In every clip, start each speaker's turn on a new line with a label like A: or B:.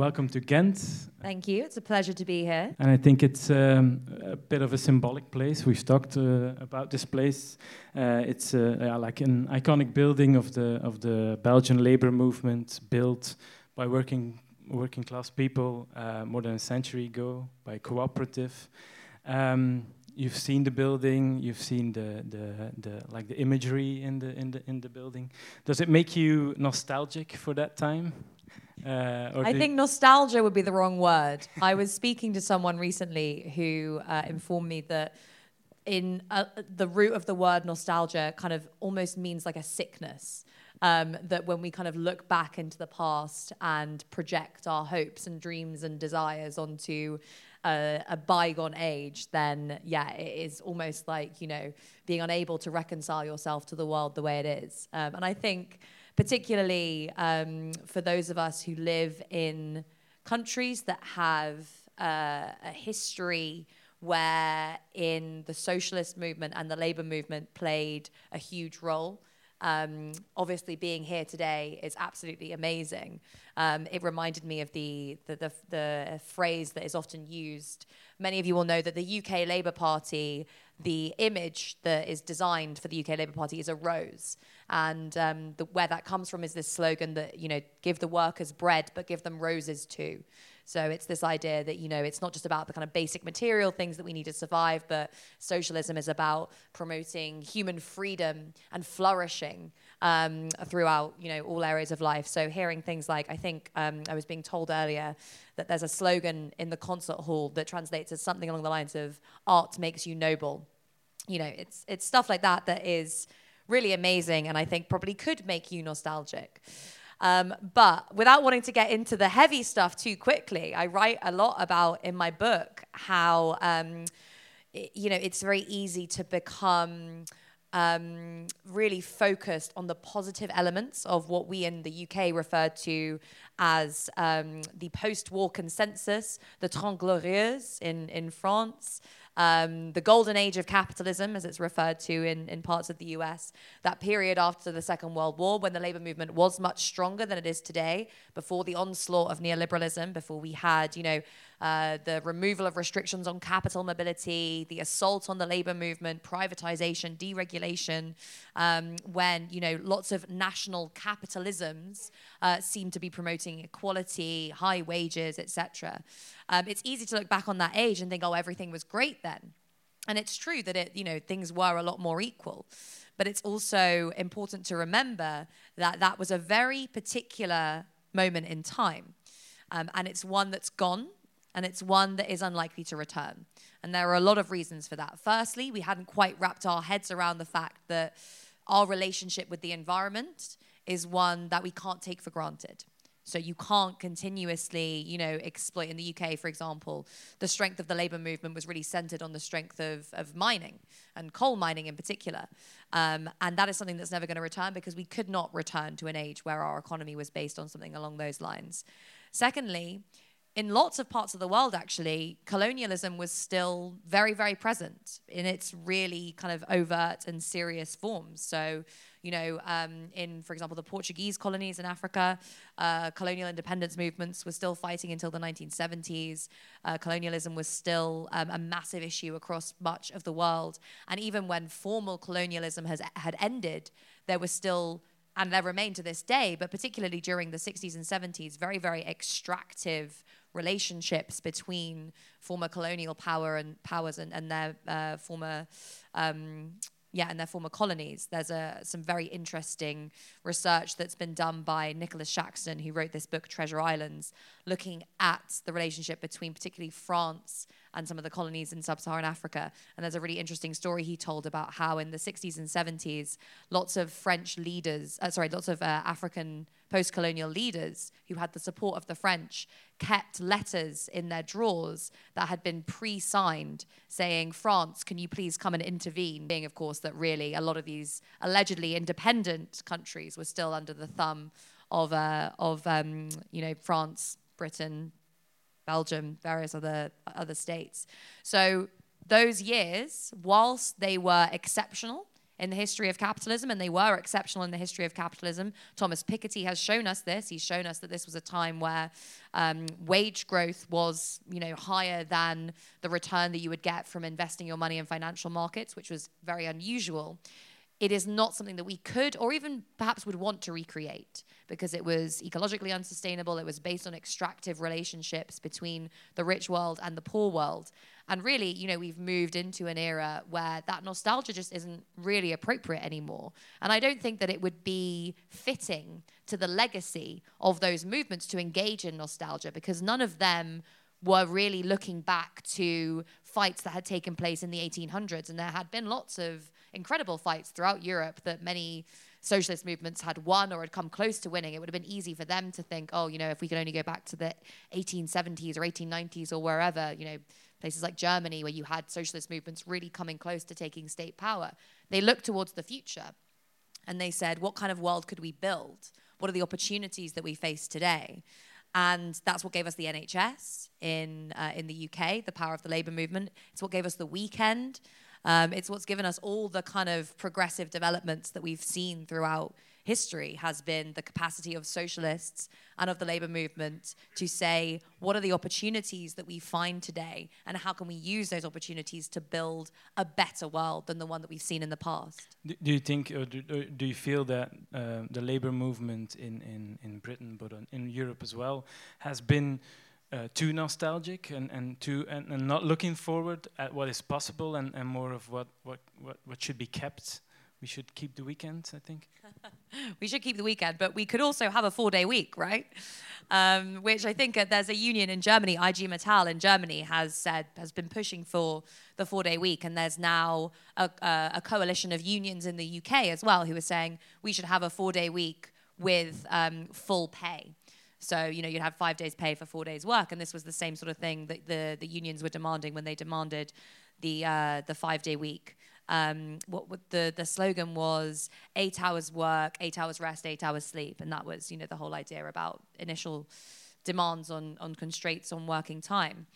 A: welcome to Ghent.
B: Thank you. It's a pleasure to be here.
A: And I think it's um, a bit of a symbolic place. We've talked uh, about this place. Uh, it's uh, yeah, like an iconic building of the of the Belgian labor movement, built by working working class people uh, more than a century ago by cooperative. Um, you've seen the building. You've seen the, the the like the imagery in the in the in the building. Does it make you nostalgic for that time?
B: Uh, I think nostalgia would be the wrong word. I was speaking to someone recently who uh, informed me that in uh, the root of the word nostalgia kind of almost means like a sickness. Um, that when we kind of look back into the past and project our hopes and dreams and desires onto a, a, bygone age, then yeah, it is almost like, you know, being unable to reconcile yourself to the world the way it is. Um, and I think particularly um, for those of us who live in countries that have uh, a history where in the socialist movement and the labor movement played a huge role. Um, obviously, being here today is absolutely amazing. Um, it reminded me of the, the, the, the, phrase that is often used. Many of you will know that the UK Labour Party, the image that is designed for the UK Labour Party is a rose. And um, the, where that comes from is this slogan that, you know, give the workers bread, but give them roses too. So it's this idea that, you know, it's not just about the kind of basic material things that we need to survive, but socialism is about promoting human freedom and flourishing um, throughout, you know, all areas of life. So hearing things like, I think um, I was being told earlier that there's a slogan in the concert hall that translates as something along the lines of art makes you noble. You know, it's, it's stuff like that that is really amazing and I think probably could make you nostalgic. Um, but without wanting to get into the heavy stuff too quickly, I write a lot about in my book how, um, it, you know, it's very easy to become um, really focused on the positive elements of what we in the UK refer to as um, the post war consensus, the Trente in, in France um, the golden age of capitalism, as it's referred to in, in parts of the US, that period after the Second World War when the labor movement was much stronger than it is today, before the onslaught of neoliberalism, before we had, you know, uh, the removal of restrictions on capital mobility, the assault on the labor movement, privatization, deregulation, um, when you know lots of national capitalisms uh, seem to be promoting equality, high wages, etc. Um, it's easy to look back on that age and think, oh, everything was great then, and it's true that it you know things were a lot more equal. But it's also important to remember that that was a very particular moment in time. Um, and it's one that's gone and it's one that is unlikely to return. And there are a lot of reasons for that. Firstly, we hadn't quite wrapped our heads around the fact that our relationship with the environment is one that we can't take for granted. So you can't continuously, you know, exploit. In the UK, for example, the strength of the labour movement was really centred on the strength of, of mining and coal mining in particular. Um, and that is something that's never going to return because we could not return to an age where our economy was based on something along those lines. Secondly, in lots of parts of the world, actually, colonialism was still very, very present in its really kind of overt and serious forms. So, you know, um, in, for example, the Portuguese colonies in Africa, uh, colonial independence movements were still fighting until the 1970s. Uh, colonialism was still um, a massive issue across much of the world. And even when formal colonialism has, had ended, there was still and there remain to this day, but particularly during the 60s and 70s, very, very extractive relationships between former colonial power and powers and, and their uh, former um, yeah, and their former colonies. There's a, some very interesting research that's been done by Nicholas Shaxson, who wrote this book, Treasure Islands, looking at the relationship between particularly France and some of the colonies in sub Saharan Africa. And there's a really interesting story he told about how in the 60s and 70s, lots of French leaders, uh, sorry, lots of uh, African post colonial leaders who had the support of the French kept letters in their drawers that had been pre signed saying, France, can you please come and intervene? Being, of course, that really a lot of these allegedly independent countries were still under the thumb of, uh, of um, you know, France, Britain, Belgium, various other, other states. So those years, whilst they were exceptional in the history of capitalism, and they were exceptional in the history of capitalism. Thomas Piketty has shown us this. He's shown us that this was a time where um, wage growth was, you know, higher than the return that you would get from investing your money in financial markets, which was very unusual it is not something that we could or even perhaps would want to recreate because it was ecologically unsustainable. It was based on extractive relationships between the rich world and the poor world. And really, you know, we've moved into an era where that nostalgia just isn't really appropriate anymore. And I don't think that it would be fitting to the legacy of those movements to engage in nostalgia because none of them were really looking back to fights that had taken place in the 1800s. And there had been lots of incredible fights throughout Europe that many socialist movements had won or had come close to winning, it would have been easy for them to think, oh, you know, if we could only go back to the 1870s or 1890s or wherever, you know, places like Germany where you had socialist movements really coming close to taking state power. They looked towards the future and they said, what kind of world could we build? What are the opportunities that we face today? And that's what gave us the NHS in, uh, in the UK, the power of the labour movement. It's what gave us the weekend. Um, it's what's given us all the kind of progressive developments that we've seen throughout history has been the capacity of socialists and of the labor movement to say what are the opportunities that we find today and how can we use those opportunities to build a better world than the one that we've seen in the past?
A: Do, you think or do, do, you feel that uh, the labor movement in, in, in britain but in europe as well has been uh, too nostalgic and, and too and, and, not looking forward at what is possible and, and more of what, what, what, what should be kept. We should keep the weekend, I think.
B: we should keep the weekend, but we could also have a four day week, right? Um, which I think uh, there's a union in Germany, IG Metall in Germany, has said, has been pushing for the four day week. And there's now a, a, a, coalition of unions in the UK as well who are saying we should have a four day week with um, full pay. So, you know, you'd have five days pay for four days work. And this was the same sort of thing that the, the unions were demanding when they demanded the, uh, the five day week. Um, what, what, the, the slogan was eight hours work, eight hours rest, eight hours sleep. And that was, you know, the whole idea about initial demands on, on constraints on working time.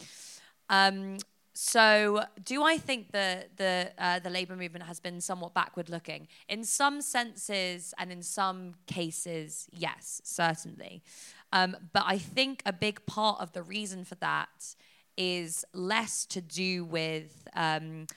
B: Um, so, do I think that the uh, the labour movement has been somewhat backward looking? In some senses, and in some cases, yes, certainly. Um, but I think a big part of the reason for that is less to do with, um,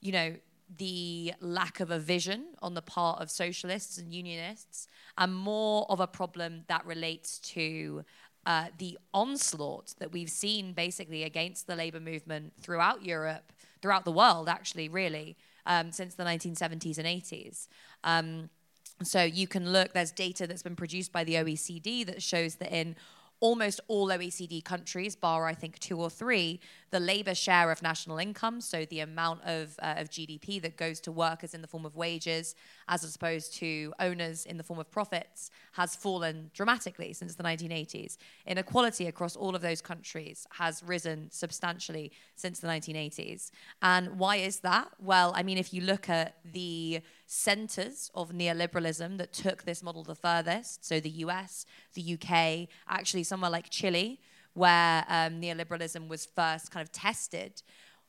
B: you know, the lack of a vision on the part of socialists and unionists, and more of a problem that relates to uh, the onslaught that we've seen basically against the labor movement throughout Europe, throughout the world, actually, really, um, since the 1970s and 80s. Um, so you can look, there's data that's been produced by the OECD that shows that in almost all OECD countries, bar I think two or three, the labor share of national income, so the amount of, uh, of GDP that goes to workers in the form of wages as opposed to owners in the form of profits, has fallen dramatically since the 1980s. Inequality across all of those countries has risen substantially since the 1980s. And why is that? Well, I mean, if you look at the centers of neoliberalism that took this model the furthest, so the US, the UK, actually somewhere like Chile, where um, neoliberalism was first kind of tested.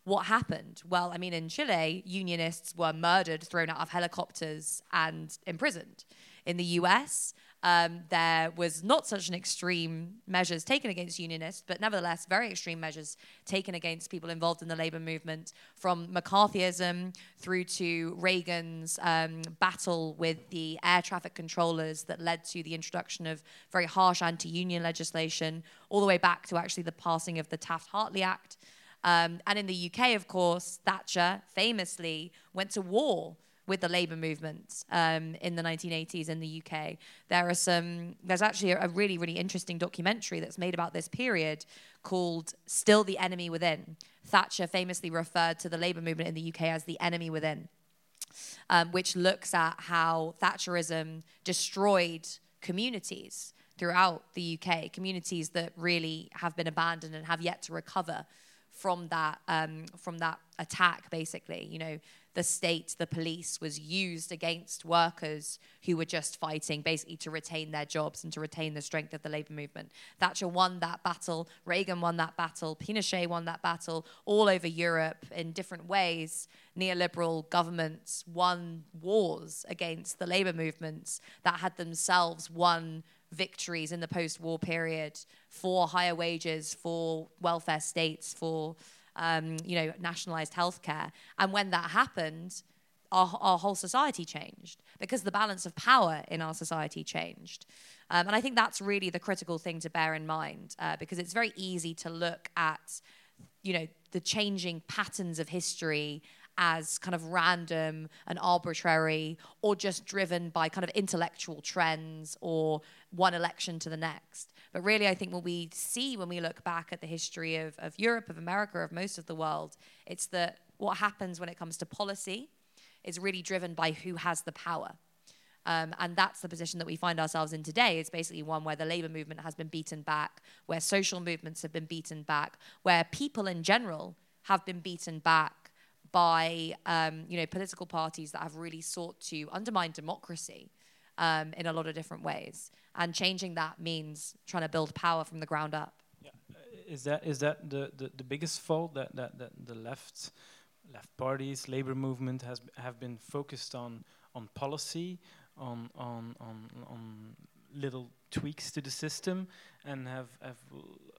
B: What happened? Well, I mean, in Chile, unionists were murdered, thrown out of helicopters, and imprisoned. In the US, um, there was not such an extreme measures taken against unionists, but nevertheless, very extreme measures taken against people involved in the labor movement, from McCarthyism through to Reagan's um, battle with the air traffic controllers that led to the introduction of very harsh anti union legislation, all the way back to actually the passing of the Taft Hartley Act. Um, and in the UK, of course, Thatcher famously went to war with the labor movement um, in the 1980s in the UK. There are some. There's actually a, a really really interesting documentary that's made about this period called "Still the Enemy Within." Thatcher famously referred to the labor movement in the UK as the enemy within, um, which looks at how Thatcherism destroyed communities throughout the UK, communities that really have been abandoned and have yet to recover from that um, from that attack. Basically, you know, the state, the police, was used against workers who were just fighting, basically to retain their jobs and to retain the strength of the labor movement. Thatcher won that battle. Reagan won that battle. Pinochet won that battle. All over Europe, in different ways, neoliberal governments won wars against the labor movements that had themselves won victories in the post-war period for higher wages, for welfare states, for um, you know nationalized healthcare. And when that happened, our, our whole society changed because the balance of power in our society changed. Um, and I think that's really the critical thing to bear in mind uh, because it's very easy to look at you know the changing patterns of history as kind of random and arbitrary or just driven by kind of intellectual trends or one election to the next. But really, I think what we see when we look back at the history of, of Europe, of America, of most of the world, it's that what happens when it comes to policy is really driven by who has the power. Um, and that's the position that we find ourselves in today. It's basically one where the labor movement has been beaten back, where social movements have been beaten back, where people in general have been beaten back by um, you know political parties that have really sought to undermine democracy um, in a lot of different ways. And changing that means trying to build power from the ground up.
A: Yeah. Is that is that the, the, the biggest fault that, that, that the left left parties, labor movement has have been focused on on policy, on on on on little tweaks to the system and have have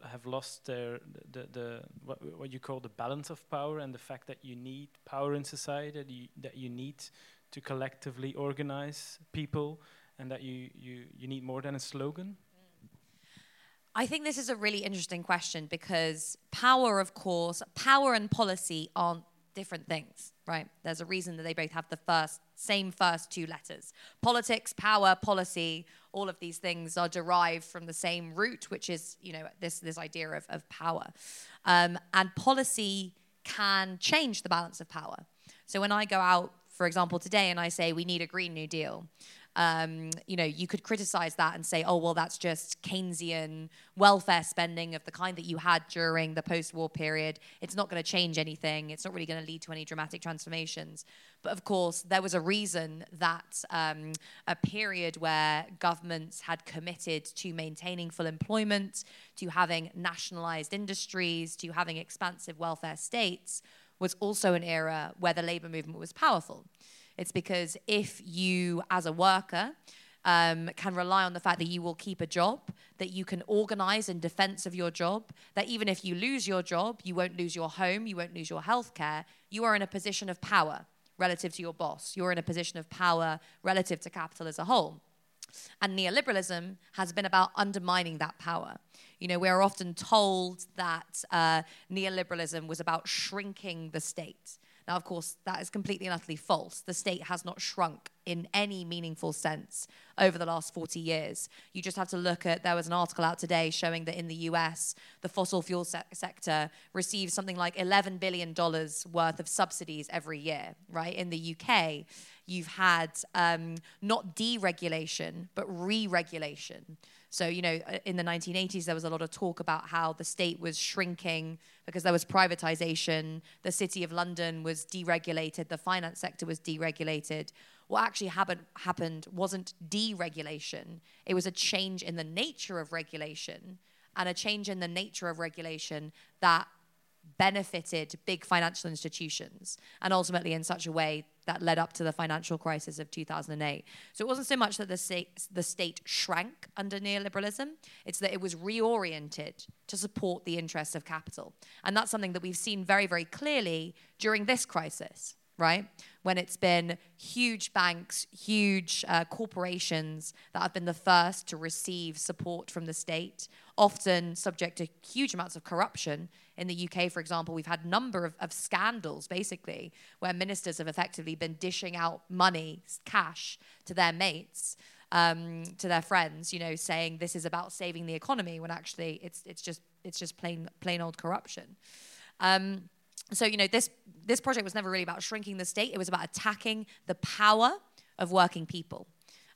A: have lost their the, the what, what you call the balance of power and the fact that you need power in society that you, that you need to collectively organize people and that you, you, you need more than a slogan?
B: I think this is a really interesting question because power, of course, power and policy aren't different things, right? There's a reason that they both have the first same first two letters. Politics, power, policy, all of these things are derived from the same root, which is, you know, this this idea of, of power. Um, and policy can change the balance of power. So when I go out, for example, today and I say we need a Green New Deal, um, you know, you could criticize that and say, oh, well, that's just Keynesian welfare spending of the kind that you had during the post war period. It's not going to change anything. It's not really going to lead to any dramatic transformations. But of course, there was a reason that um, a period where governments had committed to maintaining full employment, to having nationalized industries, to having expansive welfare states was also an era where the labor movement was powerful. It's because if you, as a worker, um, can rely on the fact that you will keep a job, that you can organize in defense of your job, that even if you lose your job, you won't lose your home, you won't lose your health care, you are in a position of power relative to your boss. You're in a position of power relative to capital as a whole. And neoliberalism has been about undermining that power. You know, we're often told that uh, neoliberalism was about shrinking the state. Now, of course, that is completely and utterly false. The state has not shrunk in any meaningful sense over the last 40 years. You just have to look at, there was an article out today showing that in the US, the fossil fuel se- sector receives something like $11 billion worth of subsidies every year, right? In the UK, you've had um, not deregulation, but re regulation. So, you know, uh, in the 1980s, there was a lot of talk about how the state was shrinking because there was privatization, the city of London was deregulated, the finance sector was deregulated. What actually happened, happened wasn't deregulation, it was a change in the nature of regulation and a change in the nature of regulation that benefited big financial institutions and ultimately in such a way that led up to the financial crisis of 2008. So it wasn't so much that the state, the state shrank under neoliberalism, it's that it was reoriented to support the interests of capital. And that's something that we've seen very, very clearly during this crisis, right? When it's been huge banks, huge uh, corporations that have been the first to receive support from the state, often subject to huge amounts of corruption in the UK, for example, we've had a number of, of scandals, basically, where ministers have effectively been dishing out money, cash, to their mates. Um, to their friends, you know, saying this is about saving the economy when actually it's it's just it's just plain plain old corruption. Um, so you know this this project was never really about shrinking the state. It was about attacking the power of working people.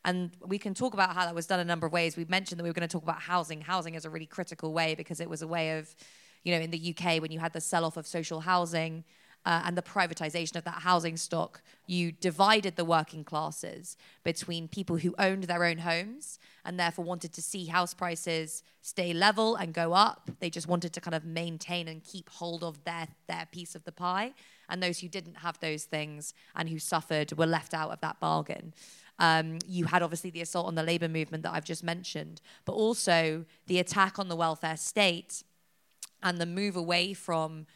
B: And we can talk about how that was done a number of ways. We've mentioned that we were going to talk about housing. Housing is a really critical way because it was a way of you know, in the UK, when you had the sell off of social housing, uh, and the privatization of that housing stock, you divided the working classes between people who owned their own homes and therefore wanted to see house prices stay level and go up. They just wanted to kind of maintain and keep hold of their, their piece of the pie. And those who didn't have those things and who suffered were left out of that bargain. Um, you had obviously the assault on the labor movement that I've just mentioned, but also the attack on the welfare state and the move away from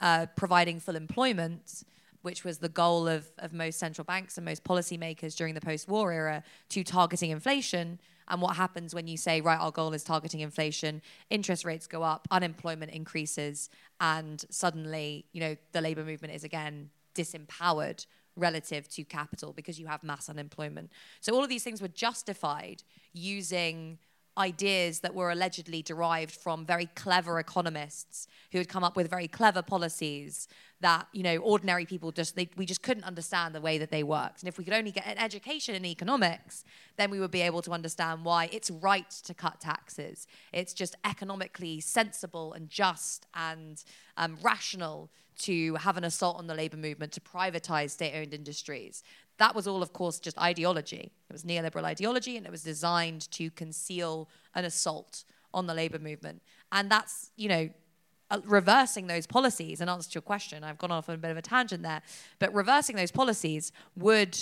B: uh, providing full employment, which was the goal of, of most central banks and most policymakers during the post war era, to targeting inflation. And what happens when you say, right, our goal is targeting inflation, interest rates go up, unemployment increases, and suddenly, you know, the labor movement is again disempowered relative to capital because you have mass unemployment. So all of these things were justified using ideas that were allegedly derived from very clever economists who had come up with very clever policies that you know ordinary people just they, we just couldn't understand the way that they worked and if we could only get an education in economics then we would be able to understand why it's right to cut taxes it's just economically sensible and just and um, rational to have an assault on the labor movement to privatize state-owned industries that was all, of course, just ideology. It was neoliberal ideology, and it was designed to conceal an assault on the labor movement. And that's, you know, uh, reversing those policies, in answer to your question, I've gone off on a bit of a tangent there, but reversing those policies would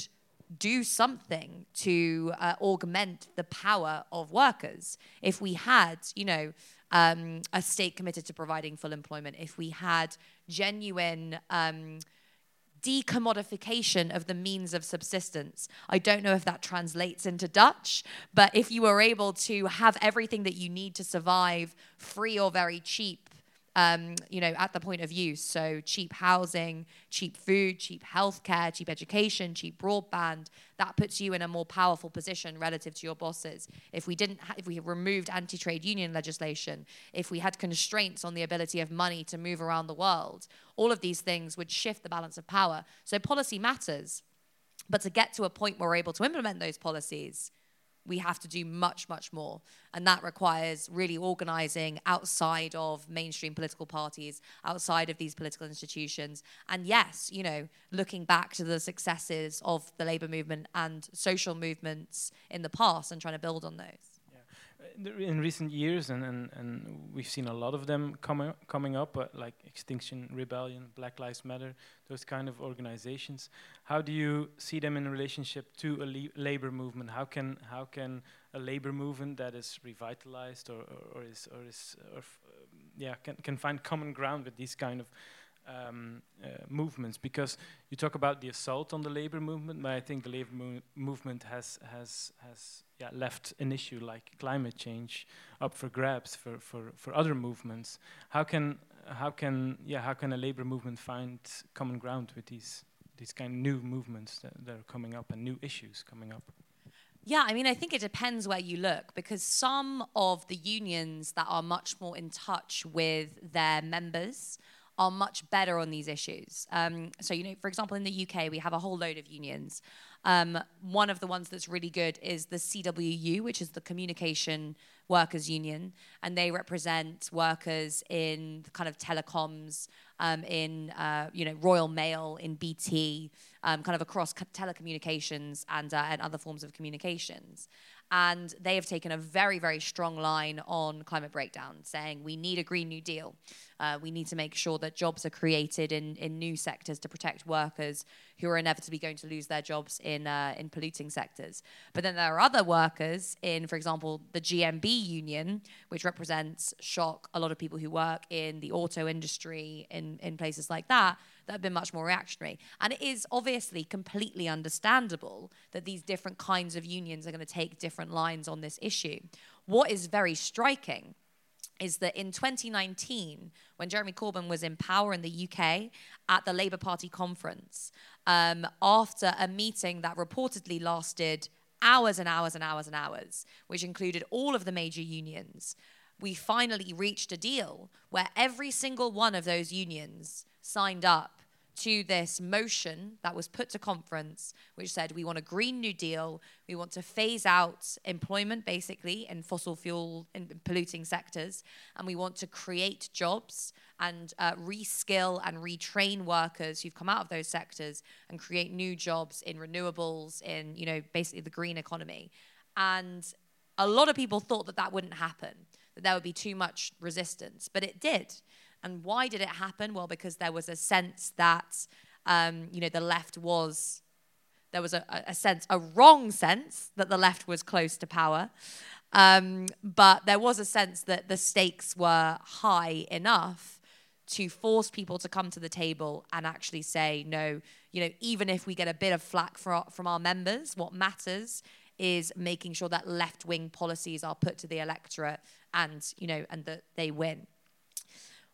B: do something to uh, augment the power of workers. If we had, you know, um, a state committed to providing full employment, if we had genuine um, decommodification of the means of subsistence. I don't know if that translates into Dutch, but if you were able to have everything that you need to survive free or very cheap um, you know, at the point of use. So cheap housing, cheap food, cheap healthcare, cheap education, cheap broadband. That puts you in a more powerful position relative to your bosses. If we didn't, ha- if we removed anti-trade union legislation, if we had constraints on the ability of money to move around the world, all of these things would shift the balance of power. So policy matters, but to get to a point where we're able to implement those policies we have to do much, much more. And that requires really organizing outside of mainstream political parties, outside of these political institutions. And yes, you know, looking back to the successes of the labor movement and social movements in the past and trying to build on those
A: in recent years, and, and, and we've seen a lot of them coming coming up, uh, like Extinction Rebellion, Black Lives Matter, those kind of organizations. How do you see them in relationship to a labor movement? How can how can a labor movement that is revitalized or, or, or is or is or um, yeah can can find common ground with these kind of um, uh, movements because you talk about the assault on the labor movement, but I think the labor mo movement has has has yeah, left an issue like climate change up for grabs for, for, for other movements. How can how can yeah how can a labor movement find common ground with these these kind of new movements that, that are coming up and new issues coming up?
B: Yeah, I mean, I think it depends where you look because some of the unions that are much more in touch with their members are much better on these issues. Um, so, you know, for example, in the UK, we have a whole load of unions. Um, one of the ones that's really good is the CWU, which is the Communication Workers Union, and they represent workers in kind of telecoms, um, in uh, you know Royal Mail, in BT, um, kind of across telecommunications and uh, and other forms of communications. And they have taken a very, very strong line on climate breakdown, saying we need a Green New Deal. Uh, we need to make sure that jobs are created in, in new sectors to protect workers who are inevitably going to lose their jobs in, uh, in polluting sectors. But then there are other workers in, for example, the GMB union, which represents shock a lot of people who work in the auto industry, in, in places like that, that have been much more reactionary. And it is obviously completely understandable that these different kinds of unions are going to take different lines on this issue. What is very striking is that in 2019, when Jeremy Corbyn was in power in the UK at the Labour Party conference, um, after a meeting that reportedly lasted hours and hours and hours and hours, which included all of the major unions, we finally reached a deal where every single one of those unions signed up to this motion that was put to conference, which said we want a Green New Deal, we want to phase out employment basically in fossil fuel in polluting sectors, and we want to create jobs and uh, reskill and retrain workers who've come out of those sectors and create new jobs in renewables, in you know basically the green economy. And a lot of people thought that that wouldn't happen, that there would be too much resistance, but it did. And why did it happen? Well, because there was a sense that, um, you know, the left was, there was a, a, sense, a wrong sense that the left was close to power. Um, but there was a sense that the stakes were high enough to force people to come to the table and actually say, no, you know, even if we get a bit of flack our, from our members, what matters is making sure that left wing policies are put to the electorate and, you know, and that they win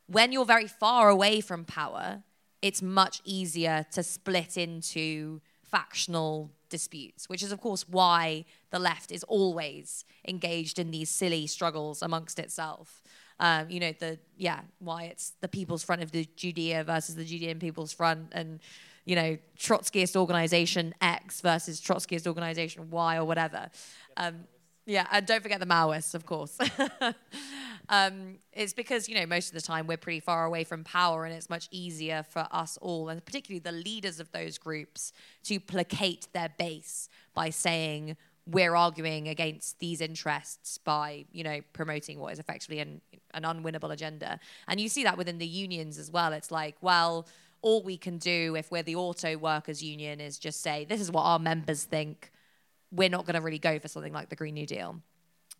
B: when you're very far away from power, it's much easier to split into factional disputes, which is, of course, why the left is always engaged in these silly struggles amongst itself. Um, you know, the yeah, why it's the People's Front of the Judea versus the Judean People's Front, and you know, Trotskyist organization X versus Trotskyist organization Y or whatever. Um, yeah, and don't forget the Maoists, of course. um, it's because, you know, most of the time we're pretty far away from power and it's much easier for us all, and particularly the leaders of those groups, to placate their base by saying, we're arguing against these interests by, you know, promoting what is effectively an, an unwinnable agenda. And you see that within the unions as well. It's like, well, all we can do if we're the auto workers union is just say, this is what our members think we're not going to really go for something like the Green New Deal.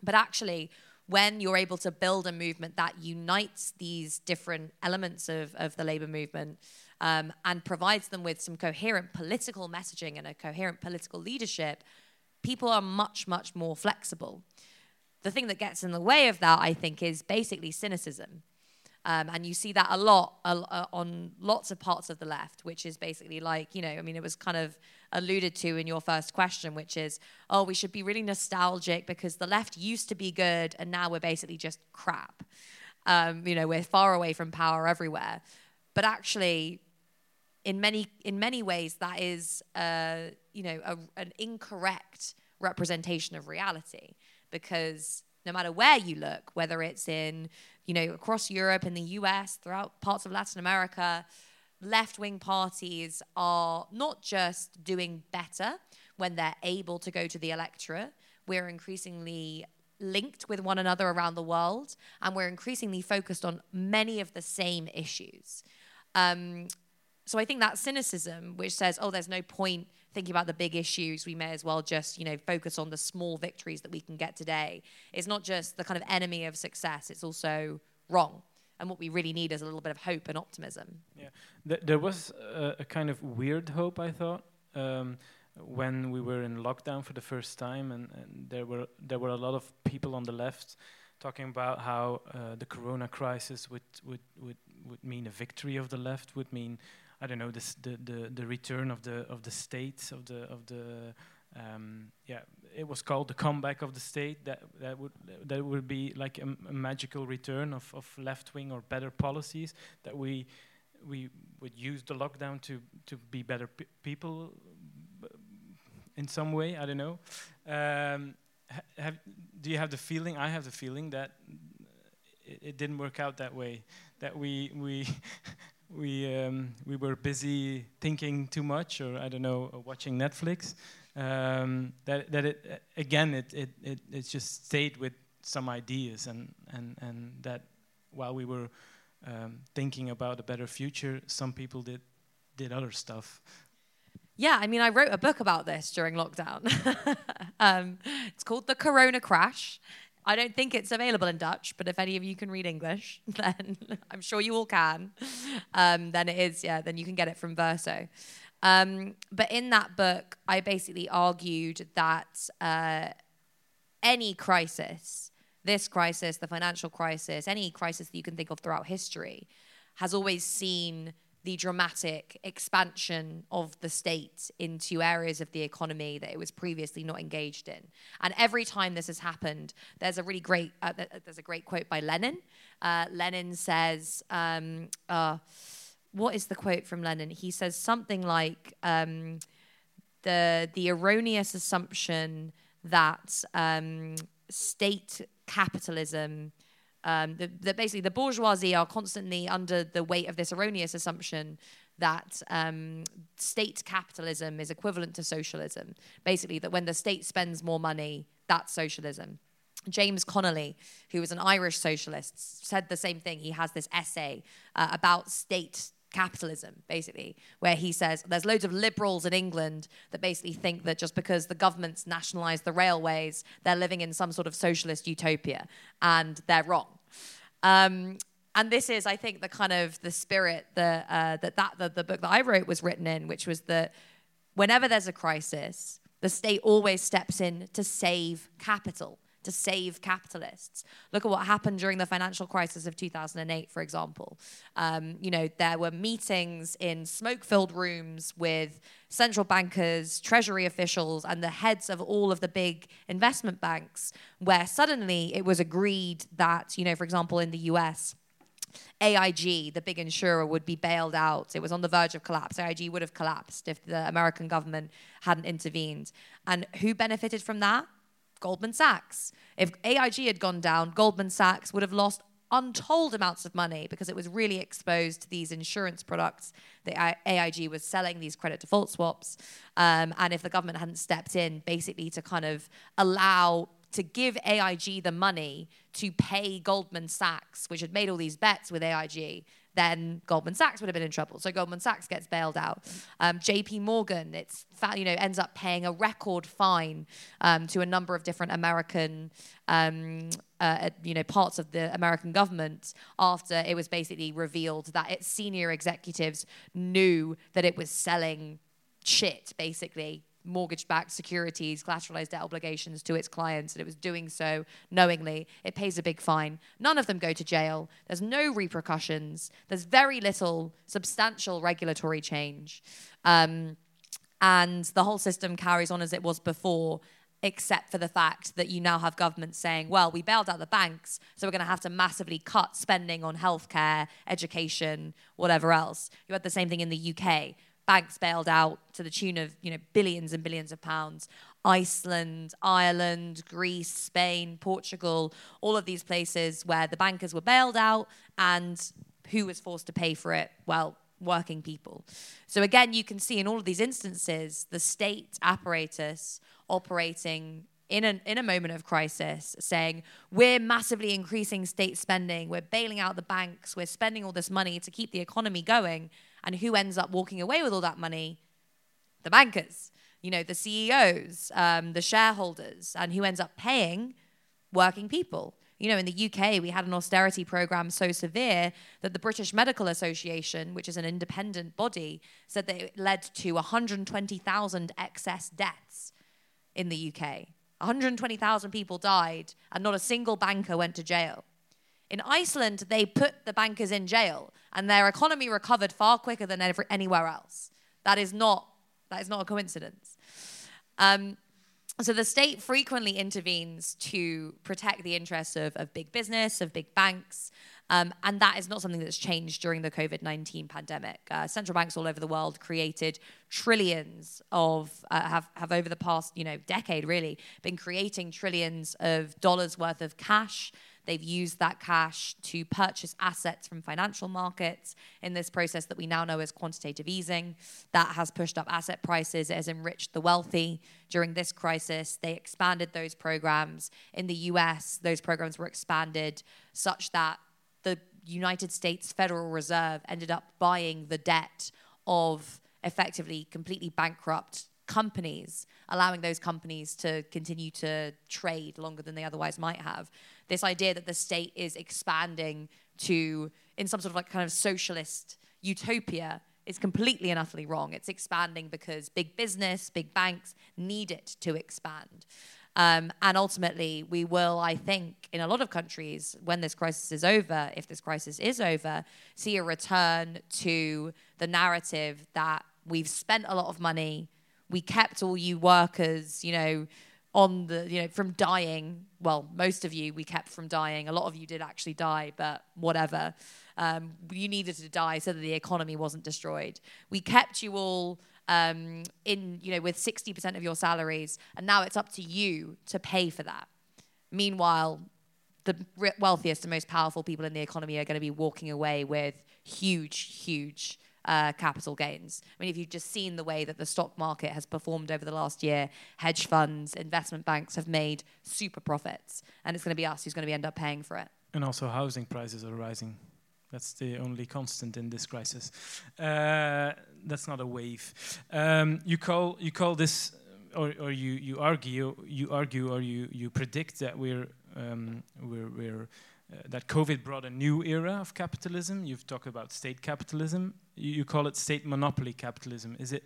B: But actually, when you're able to build a movement that unites these different elements of, of the labor movement um, and provides them with some coherent political messaging and a coherent political leadership, people are much, much more flexible. The thing that gets in the way of that, I think, is basically cynicism. Um, and you see that a lot uh, on lots of parts of the left, which is basically like, you know, I mean, it was kind of alluded to in your first question, which is, oh, we should be really nostalgic because the left used to be good and now we're basically just crap. Um, you know, we're far away from power everywhere. But actually, in many in many ways, that is, uh, you know, a, an incorrect representation of reality because no matter where you look, whether it's in you know, across Europe and the US, throughout parts of Latin America, left wing parties are not just doing better when they're able to go to the electorate, we're increasingly linked with one another around the world, and we're increasingly focused on many of the same issues. Um, so I think that cynicism, which says, oh, there's no point thinking about the big issues, we may as well just, you know, focus on the small victories that we can get today. It's not just the kind of enemy of success, it's also wrong. And what we really need is a little bit of hope and optimism.
A: Yeah, Th there was a, a, kind of weird hope, I thought, um, when we were in lockdown for the first time, and, and, there were there were a lot of people on the left talking about how uh, the Corona crisis would would would would mean a victory of the left, would mean I don't know this, the the the return of the of the state of the of the um, yeah it was called the comeback of the state that that would that would be like a, a magical return of, of left wing or better policies that we we would use the lockdown to to be better pe people in some way I don't know um, ha have, do you have the feeling I have the feeling that it, it didn't work out that way that we we we um, we were busy thinking too much, or I don't know, watching Netflix. Um, that that it again it, it it it just stayed with some ideas, and and and that while we were um, thinking about a better future, some people did did other stuff.
B: Yeah, I mean, I wrote a book about this during lockdown. um, it's called The Corona Crash. I don't think it's available in Dutch, but if any of you can read English, then I'm sure you all can. Um, then it is, yeah, then you can get it from Verso. Um, but in that book, I basically argued that uh, any crisis, this crisis, the financial crisis, any crisis that you can think of throughout history, has always seen the dramatic expansion of the state into areas of the economy that it was previously not engaged in. And every time this has happened, there's a really great uh, there's a great quote by Lenin. Uh, Lenin says. Um, uh, what is the quote from Lenin? He says something like um, the the erroneous assumption that um, state capitalism. Um, that basically the bourgeoisie are constantly under the weight of this erroneous assumption that um, state capitalism is equivalent to socialism. Basically, that when the state spends more money, that's socialism. James Connolly, who was an Irish socialist, said the same thing. He has this essay uh, about state capitalism, basically, where he says there's loads of liberals in England that basically think that just because the government's nationalized the railways, they're living in some sort of socialist utopia, and they're wrong. Um, and this is, I think, the kind of the spirit that uh, that, that the, the book that I wrote was written in, which was that whenever there's a crisis, the state always steps in to save capital to save capitalists. Look at what happened during the financial crisis of 2008, for example. Um, you know, there were meetings in smoke filled rooms with central bankers, treasury officials, and the heads of all of the big investment banks, where suddenly it was agreed that, you know, for example, in the US, AIG, the big insurer, would be bailed out. It was on the verge of collapse. AIG would have collapsed if the American government hadn't intervened. And who benefited from that? Goldman Sachs. If AIG had gone down, Goldman Sachs would have lost untold amounts of money because it was really exposed to these insurance products that AIG was selling, these credit default swaps. Um, and if the government hadn't stepped in basically to kind of allow to give AIG the money to pay Goldman Sachs, which had made all these bets with AIG, then Goldman Sachs would have been in trouble. So Goldman Sachs gets bailed out. Um, J.P. Morgan, it's you know ends up paying a record fine um, to a number of different American um, uh, you know parts of the American government after it was basically revealed that its senior executives knew that it was selling shit basically mortgage backed securities, collateralized debt obligations to its clients, and it was doing so knowingly, it pays a big fine. None of them go to jail. There's no repercussions. There's very little substantial regulatory change. Um, and the whole system carries on as it was before, except for the fact that you now have governments saying, well, we bailed out the banks, so we're going to have to massively cut spending on healthcare, education, whatever else. You had the same thing in the UK banks bailed out to the tune of you know billions and billions of pounds. Iceland, Ireland, Greece, Spain, Portugal, all of these places where the bankers were bailed out and who was forced to pay for it? Well, working people. So again, you can see in all of these instances the state apparatus operating in a, in a moment of crisis saying, we're massively increasing state spending, we're bailing out the banks, we're spending all this money to keep the economy going. And who ends up walking away with all that money? The bankers, you know, the CEOs, um, the shareholders, and who ends up paying working people. You know, in the UK, we had an austerity program so severe that the British Medical Association, which is an independent body, said that it led to 120,000 excess deaths in the UK. 120,000 people died, and not a single banker went to jail. In Iceland, they put the bankers in jail, and their economy recovered far quicker than ever, anywhere else. That is not that is not a coincidence. Um, so the state frequently intervenes to protect the interests of, of big business, of big banks, um, and that is not something that's changed during the COVID 19 pandemic. Uh, central banks all over the world created trillions of, uh, have, have over the past you know, decade really, been creating trillions of dollars worth of cash They've used that cash to purchase assets from financial markets in this process that we now know as quantitative easing. That has pushed up asset prices, it has enriched the wealthy. During this crisis, they expanded those programs. In the US, those programs were expanded such that the United States Federal Reserve ended up buying the debt of effectively completely bankrupt companies, allowing those companies to continue to trade longer than they otherwise might have this idea that the state is expanding to in some sort of like kind of socialist utopia is completely and utterly wrong. It's expanding because big business, big banks need it to expand. Um, and ultimately, we will, I think, in a lot of countries, when this crisis is over, if this crisis is over, see a return to the narrative that we've spent a lot of money, we kept all you workers, you know, on the you know from dying well most of you we kept from dying a lot of you did actually die but whatever Um, you needed to die so that the economy wasn't destroyed. We kept you all um, in, you know, with 60% of your salaries, and now it's up to you to pay for that. Meanwhile, the wealthiest and most powerful people in the economy are going to be walking away with huge, huge uh, capital gains. I mean, if you've just seen the way that the stock market has performed over the last year, hedge funds, investment banks have made super profits, and it's going to be us who's going to be end up paying for it.
A: And also, housing prices are rising. That's the only constant in this crisis. Uh, that's not a wave. Um, you call you call this, or, or you you argue you argue or you you predict that we're um, we're, we're uh, that COVID brought a new era of capitalism. You've talked about state capitalism. You, call it state monopoly capitalism. Is it?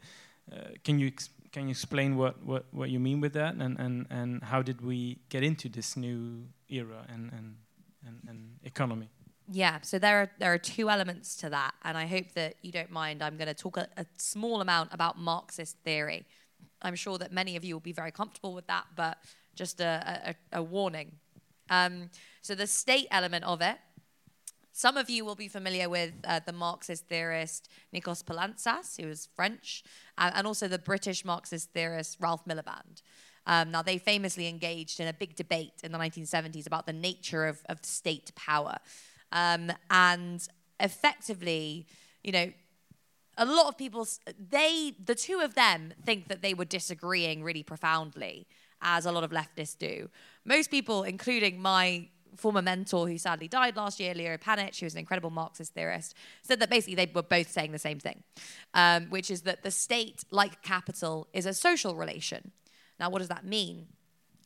A: Uh, can you can you explain what, what, what you mean with that, and, and, and how did we get into this new era and, and, and, and economy?
B: Yeah, so there are there are two elements to that, and I hope that you don't mind. I'm going to talk a, a, small amount about Marxist theory. I'm sure that many of you will be very comfortable with that, but just a, a, a warning. Um, so the state element of it. Some of you will be familiar with uh, the Marxist theorist Nikos Poulantzas, who was French, uh, and also the British Marxist theorist Ralph Miliband. Um, now, they famously engaged in a big debate in the 1970s about the nature of, of state power. Um, and effectively, you know, a lot of people, they, the two of them think that they were disagreeing really profoundly, as a lot of leftists do. Most people, including my former mentor who sadly died last year, Leo Panitch, who was an incredible Marxist theorist, said that basically they were both saying the same thing, um, which is that the state, like capital, is a social relation. Now, what does that mean?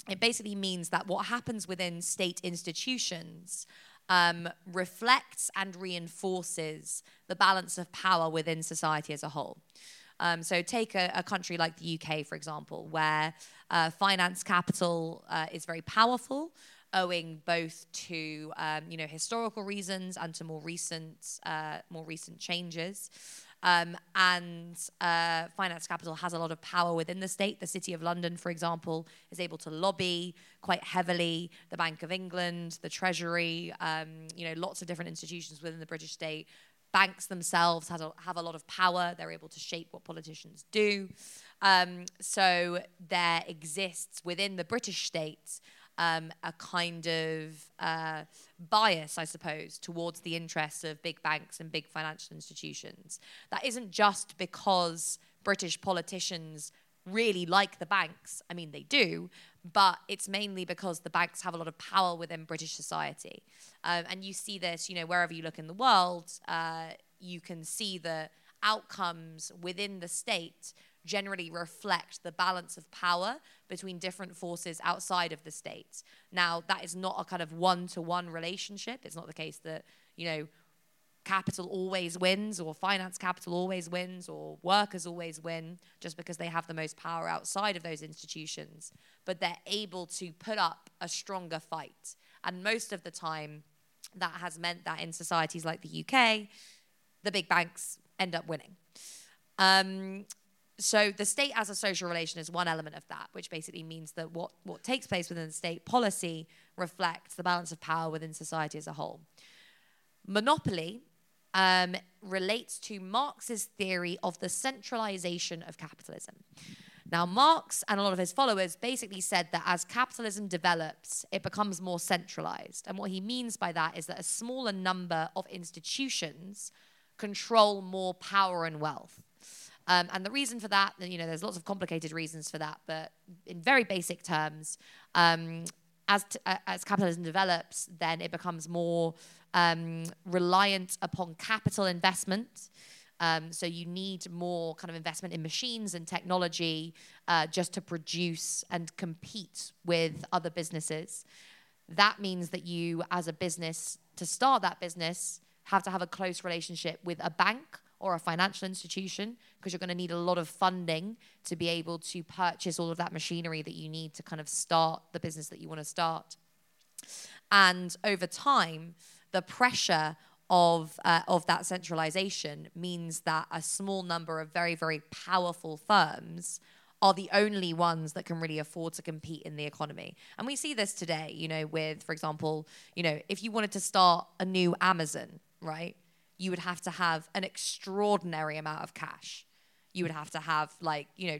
B: It basically means that what happens within state institutions um, reflects and reinforces the balance of power within society as a whole. Um, so, take a, a, country like the UK, for example, where uh, finance capital uh, is very powerful, owing both to um, you know historical reasons and to more recent uh, more recent changes. Um, and uh, finance capital has a lot of power within the state. The City of London, for example, is able to lobby quite heavily. The Bank of England, the Treasury, um, you know, lots of different institutions within the British state. Banks themselves have a, have a lot of power. They're able to shape what politicians do. Um, so there exists within the British state um, a kind of uh, bias, I suppose, towards the interests of big banks and big financial institutions. That isn't just because British politicians really like the banks. I mean, they do, but it's mainly because the banks have a lot of power within British society. Um, and you see this, you know, wherever you look in the world, uh, you can see the outcomes within the state generally reflect the balance of power between different forces outside of the state. Now, that is not a kind of one to one relationship. It's not the case that, you know, capital always wins or finance capital always wins or workers always win just because they have the most power outside of those institutions. But they're able to put up a stronger fight. And most of the time, that has meant that in societies like the UK, the big banks end up winning. Um, so the state as a social relation is one element of that, which basically means that what, what takes place within the state policy reflects the balance of power within society as a whole. Monopoly um, relates to Marx's theory of the centralization of capitalism. Now, Marx and a lot of his followers basically said that as capitalism develops, it becomes more centralized. And what he means by that is that a smaller number of institutions control more power and wealth. Um, and the reason for that, you know, there's lots of complicated reasons for that, but in very basic terms, um, as, t- uh, as capitalism develops, then it becomes more um, reliant upon capital investment. Um, so you need more kind of investment in machines and technology uh, just to produce and compete with other businesses. That means that you, as a business, to start that business, have to have a close relationship with a bank or a financial institution because you're going to need a lot of funding to be able to purchase all of that machinery that you need to kind of start the business that you want to start. And over time, the pressure of uh, of that centralization means that a small number of very very powerful firms are the only ones that can really afford to compete in the economy. And we see this today, you know, with, for example, you know, if you wanted to start a new Amazon, right? You would have to have an extraordinary amount of cash. You would have to have, like, you know,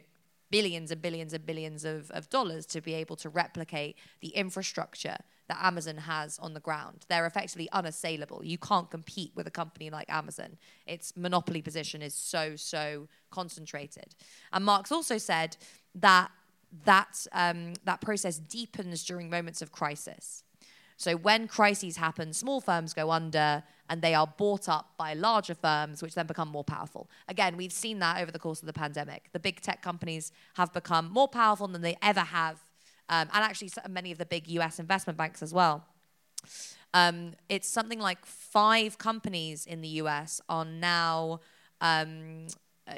B: billions and billions and billions of, of dollars to be able to replicate the infrastructure that Amazon has on the ground. They're effectively unassailable. You can't compete with a company like Amazon. Its monopoly position is so, so concentrated. And Marx also said that that, um, that process deepens during moments of crisis. So when crises happen, small firms go under and they are bought up by larger firms, which then become more powerful. Again, we've seen that over the course of the pandemic. The big tech companies have become more powerful than they ever have um, and actually many of the big US investment banks as well. Um, it's something like five companies in the US are now um, uh,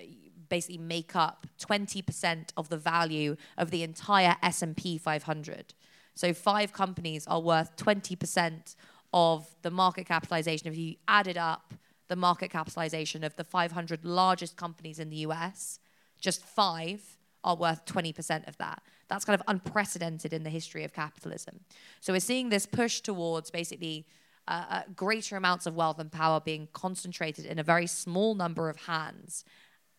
B: basically make up 20% of the value of the entire S&P 500. So five companies are worth 20% of the market capitalization. If you added up the market capitalization of the 500 largest companies in the US, just five are worth 20% of that. That's kind of unprecedented in the history of capitalism. So we're seeing this push towards basically uh, uh, greater amounts of wealth and power being concentrated in a very small number of hands.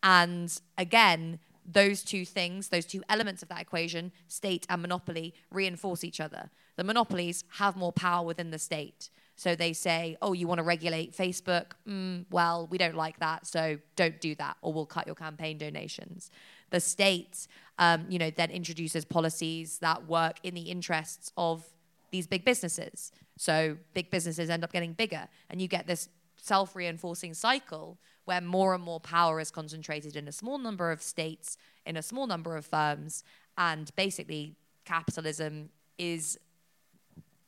B: And again, those two things, those two elements of that equation, state and monopoly, reinforce each other. The monopolies have more power within the state. So they say, oh, you want to regulate Facebook? Mm, well, we don't like that, so don't do that, or we'll cut your campaign donations the state, um, you know, then introduces policies that work in the interests of these big businesses. So big businesses end up getting bigger, and you get this self-reinforcing cycle where more and more power is concentrated in a small number of states, in a small number of firms, and basically capitalism is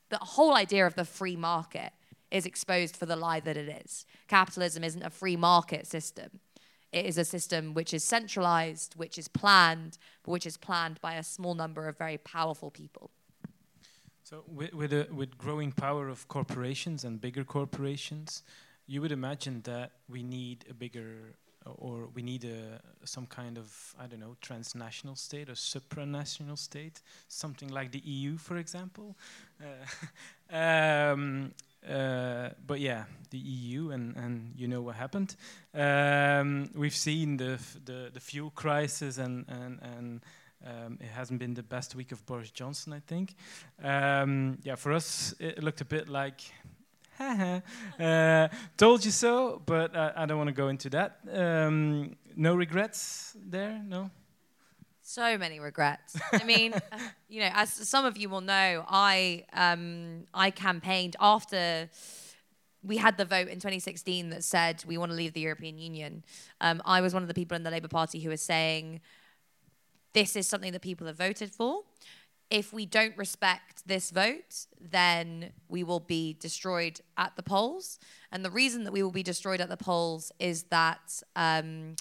B: the whole idea of the free market is exposed for the lie that it is. Capitalism isn't a free market system. It is a system which is centralized, which is planned, but which is planned by a small number of very powerful people.
A: So, with with, a, with growing power of corporations and bigger corporations, you would imagine that we need a bigger or we need a, some kind of I don't know transnational state or supranational state, something like the EU, for example. Uh, um, uh, but yeah, the EU and, and you know what happened. Um, we've seen the, the, the fuel crisis and and and um, it hasn't been the best week of Boris Johnson, I think. Um, yeah, for us it looked a bit like. uh, told you so, but I don't want to go into that. Um, no regrets there, no.
B: So many regrets. I mean, you know, as some of you will know, I um, I campaigned after we had the vote in 2016 that said we want to leave the European Union. Um, I was one of the people in the Labour Party who was saying this is something that people have voted for. If we don't respect this vote, then we will be destroyed at the polls. And the reason that we will be destroyed at the polls is that. Um,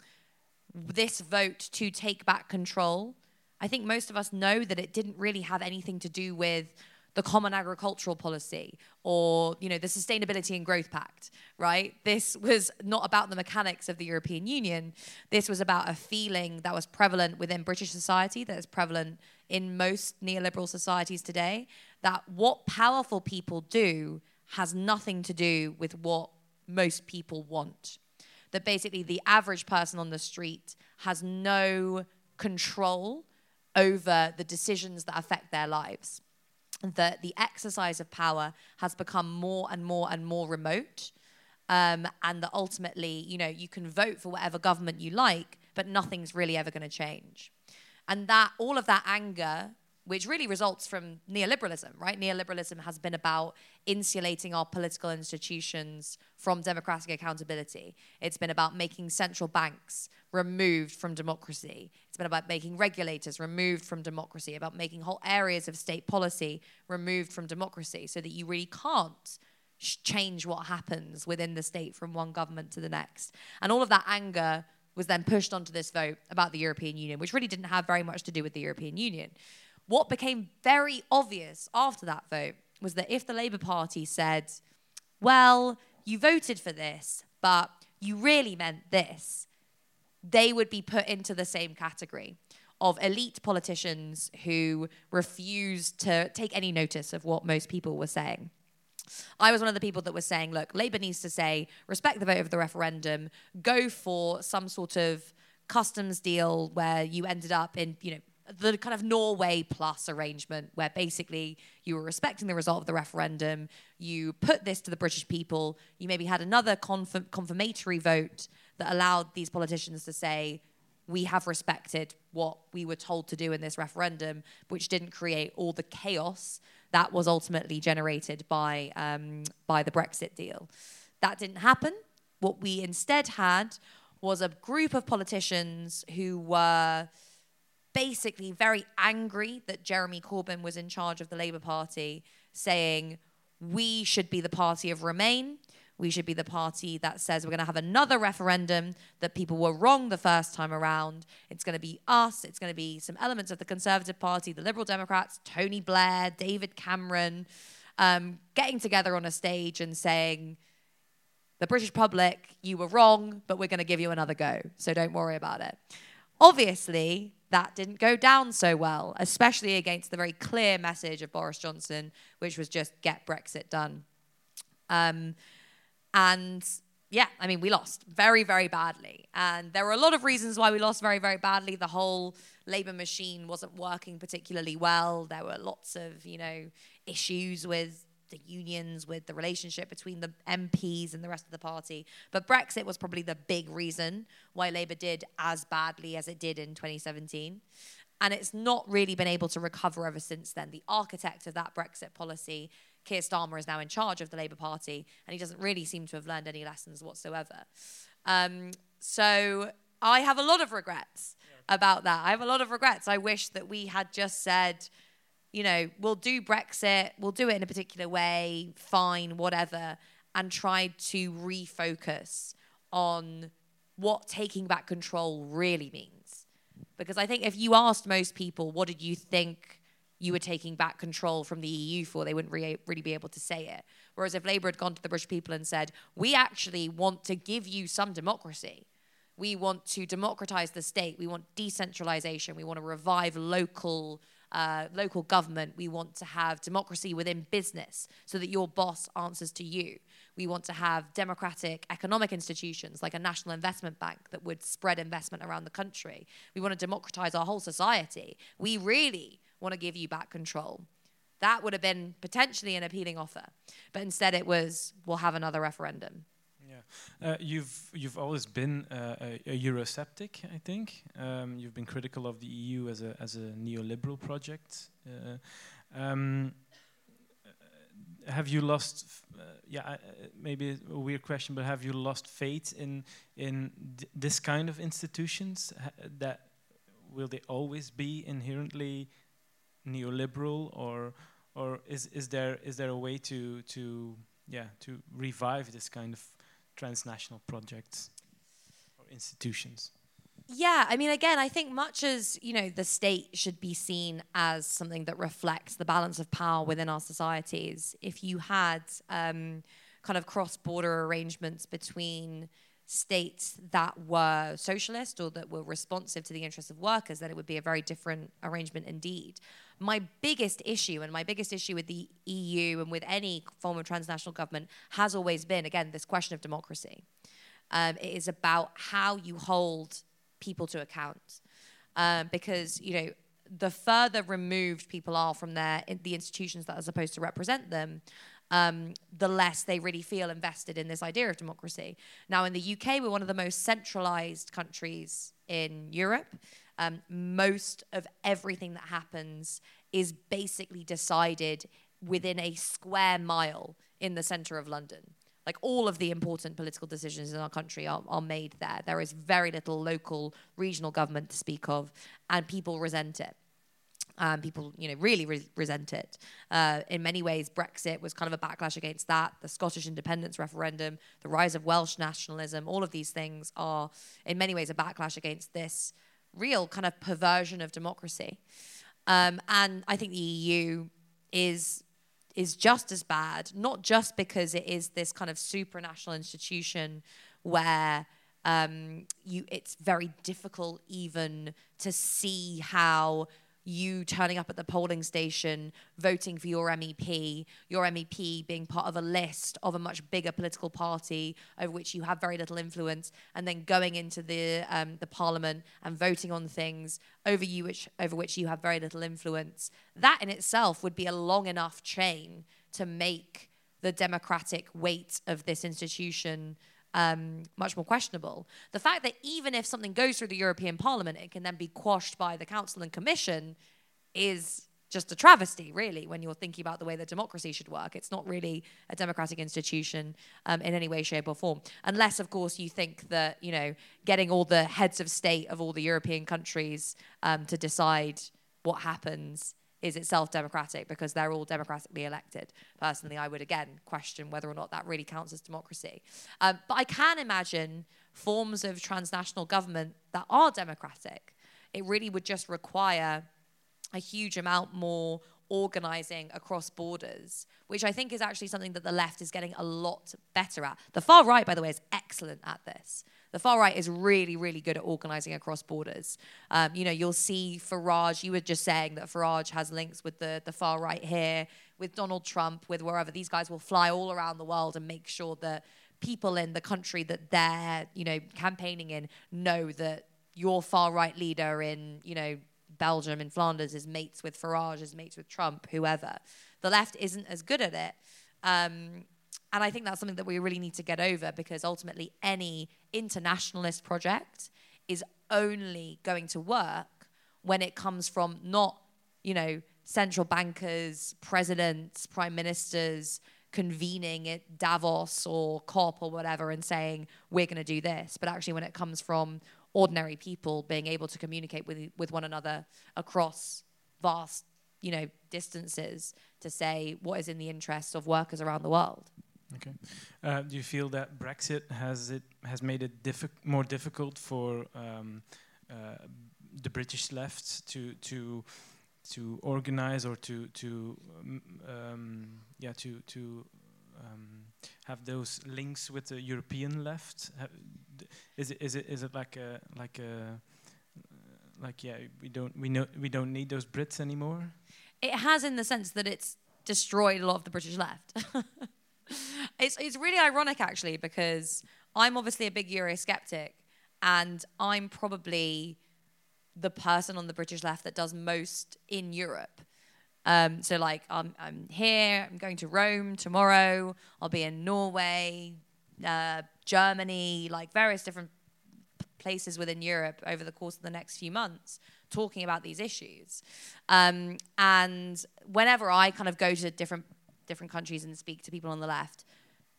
B: this vote to take back control, I think most of us know that it didn't really have anything to do with the common agricultural policy or you know the sustainability and growth pact right? This was not about the mechanics of the european union. This was about a feeling that was prevalent within british society that is prevalent in most neoliberal societies today that what powerful people do has nothing to do with what most people want. That basically the average person on the street has no control over the decisions that affect their lives. That the exercise of power has become more and more and more remote. Um, and that ultimately, you know, you can vote for whatever government you like, but nothing's really ever going to change. And that all of that anger which really results from neoliberalism, right? Neoliberalism has been about insulating our political institutions from democratic accountability. It's been about making central banks removed from democracy. It's been about making regulators removed from democracy, about making whole areas of state policy removed from democracy so that you really can't change what happens within the state from one government to the next. And all of that anger was then pushed onto this vote about the European Union, which really didn't have very much to do with the European Union. What became very obvious after that vote was that if the Labour Party said, well, you voted for this, but you really meant this, they would be put into the same category of elite politicians who refused to take any notice of what most people were saying. I was one of the people that was saying, look, Labour needs to say, respect the vote of the referendum, go for some sort of customs deal where you ended up in, you know, the kind of Norway plus arrangement where basically you were respecting the result of the referendum, you put this to the British people, you maybe had another confirm- confirmatory vote that allowed these politicians to say, we have respected what we were told to do in this referendum, which didn't create all the chaos that was ultimately generated by, um, by the Brexit deal. That didn't happen. What we instead had was a group of politicians who were basically very angry that Jeremy Corbyn was in charge of the Labour Party, saying, We should be the party of Remain. We should be the party that says we're going to have another referendum, that people were wrong the first time around. It's going to be us. It's going to be some elements of the Conservative Party, the Liberal Democrats, Tony Blair, David Cameron, um, getting together on a stage and saying, the British public, you were wrong, but we're going to give you another go. So don't worry about it. Obviously, that didn't go down so well, especially against the very clear message of Boris Johnson, which was just get Brexit done. Um, and yeah, I mean, we lost very, very badly. And there were a lot of reasons why we lost very, very badly. The whole labor machine wasn't working particularly well. There were lots of, you know, issues with the unions, with the relationship between the MPs and the rest of the party. But Brexit was probably the big reason why Labour did as badly as it did in 2017. And it's not really been able to recover ever since then. The architect of that Brexit policy, Keir Starmer, is now in charge of the Labour Party, and he doesn't really seem to have learned any lessons whatsoever. Um, so I have a lot of regrets about that. I have a lot of regrets. I wish that we had just said, you know, we'll do Brexit, we'll do it in a particular way, fine, whatever, and try to refocus on what taking back control really means. Because I think if you asked most people, what did you think you were taking back control from the EU for, they wouldn't re- really be able to say it. Whereas if Labour had gone to the British people and said, we actually want to give you some democracy, we want to democratize the state, we want decentralization, we want to revive local uh, local government. We want to have democracy within business so that your boss answers to you. We want to have democratic economic institutions like a national investment bank that would spread investment around the country. We want to democratize our whole society. We really want to give you back control. That would have been potentially an appealing offer. But instead, it was we'll have another referendum.
A: Uh, you've you've always been uh, a, a, Eurosceptic, I think. Um, you've been critical of the EU as a as a neoliberal project. Uh, um, uh, have you lost? Uh, yeah, maybe a weird question, but have you lost faith in in this kind of institutions? that will they always be inherently neoliberal, or or is is there is there a way to to yeah to revive this kind of transnational projects or institutions?
B: Yeah, I mean, again, I think much as you know, the state should be seen as something that reflects the balance of power within our societies. If you had um, kind of cross-border arrangements between states that were socialist or that were responsive to the interests of workers, then it would be a very different arrangement indeed. My biggest issue, and my biggest issue with the EU and with any form of transnational government, has always been again this question of democracy. Um, it is about how you hold people to account, um, because you know the further removed people are from their the institutions that are supposed to represent them, um, the less they really feel invested in this idea of democracy. Now, in the UK, we're one of the most centralized countries in Europe. Um, most of everything that happens is basically decided within a square mile in the center of London. Like all of the important political decisions in our country are, are made there. There is very little local, regional government to speak of, and people resent it. Um, people, you know, really re- resent it. Uh, in many ways, Brexit was kind of a backlash against that. The Scottish independence referendum, the rise of Welsh nationalism, all of these things are, in many ways, a backlash against this real kind of perversion of democracy. Um, and I think the EU is is just as bad, not just because it is this kind of supranational institution where um, you it's very difficult even to see how you turning up at the polling station, voting for your MEP, your MEP being part of a list of a much bigger political party over which you have very little influence, and then going into the um, the parliament and voting on things over you which over which you have very little influence. That in itself would be a long enough chain to make the democratic weight of this institution um, much more questionable. The fact that even if something goes through the European Parliament, it can then be quashed by the Council and Commission is just a travesty, really, when you're thinking about the way that democracy should work. It's not really a democratic institution um, in any way, shape, or form. Unless, of course, you think that, you know, getting all the heads of state of all the European countries um, to decide what happens is itself democratic because they're all democratically elected. Personally, I would again question whether or not that really counts as democracy. Um, but I can imagine forms of transnational government that are democratic. It really would just require a huge amount more organizing across borders, which I think is actually something that the left is getting a lot better at. The far right, by the way, is excellent at this. The far right is really, really good at organizing across borders. Um, you know, you'll see Farage, you were just saying that Farage has links with the, the far right here, with Donald Trump, with wherever. These guys will fly all around the world and make sure that people in the country that they're, you know, campaigning in know that your far right leader in, you know, Belgium and Flanders is mates with Farage, is mates with Trump, whoever. The left isn't as good at it. Um, and I think that's something that we really need to get over because ultimately any internationalist project is only going to work when it comes from not, you know, central bankers, presidents, prime ministers convening at Davos or COP or whatever and saying, we're going to do this. But actually, when it comes from ordinary people being able to communicate with, with one another across vast, you know, distances to say what is in the interests of workers around the world.
A: Okay. Uh, do you feel that Brexit has it has made it diffi more difficult for um, uh, the British left to to to organize or to to um, um, yeah to to um, have those links with the European left? is it is it is it like a like a like yeah we don't we know we don't need those Brits anymore?
B: It has in the sense that it's destroyed a lot of the British left. it's it's really ironic actually because I'm obviously a big Eurosceptic, and I'm probably the person on the British left that does most in Europe. Um, so like I'm I'm here. I'm going to Rome tomorrow. I'll be in Norway, uh, Germany, like various different places within Europe over the course of the next few months talking about these issues. Um, and whenever I kind of go to different different countries and speak to people on the left,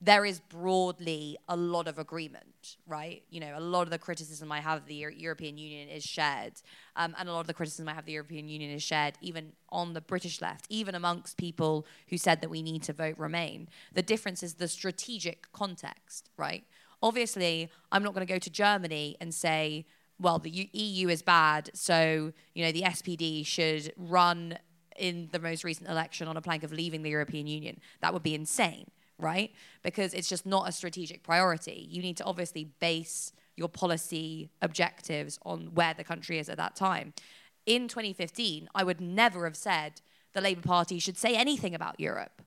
B: there is broadly a lot of agreement, right? You know, a lot of the criticism I have of the European Union is shared, um, and a lot of the criticism I have of the European Union is shared even on the British left, even amongst people who said that we need to vote Remain. The difference is the strategic context, right? Obviously, I'm not going to go to Germany and say, well, the EU is bad, so you know the SPD should run in the most recent election on a plank of leaving the European Union. That would be insane, right? Because it's just not a strategic priority. You need to obviously base your policy objectives on where the country is at that time. In 2015, I would never have said the Labour Party should say anything about Europe.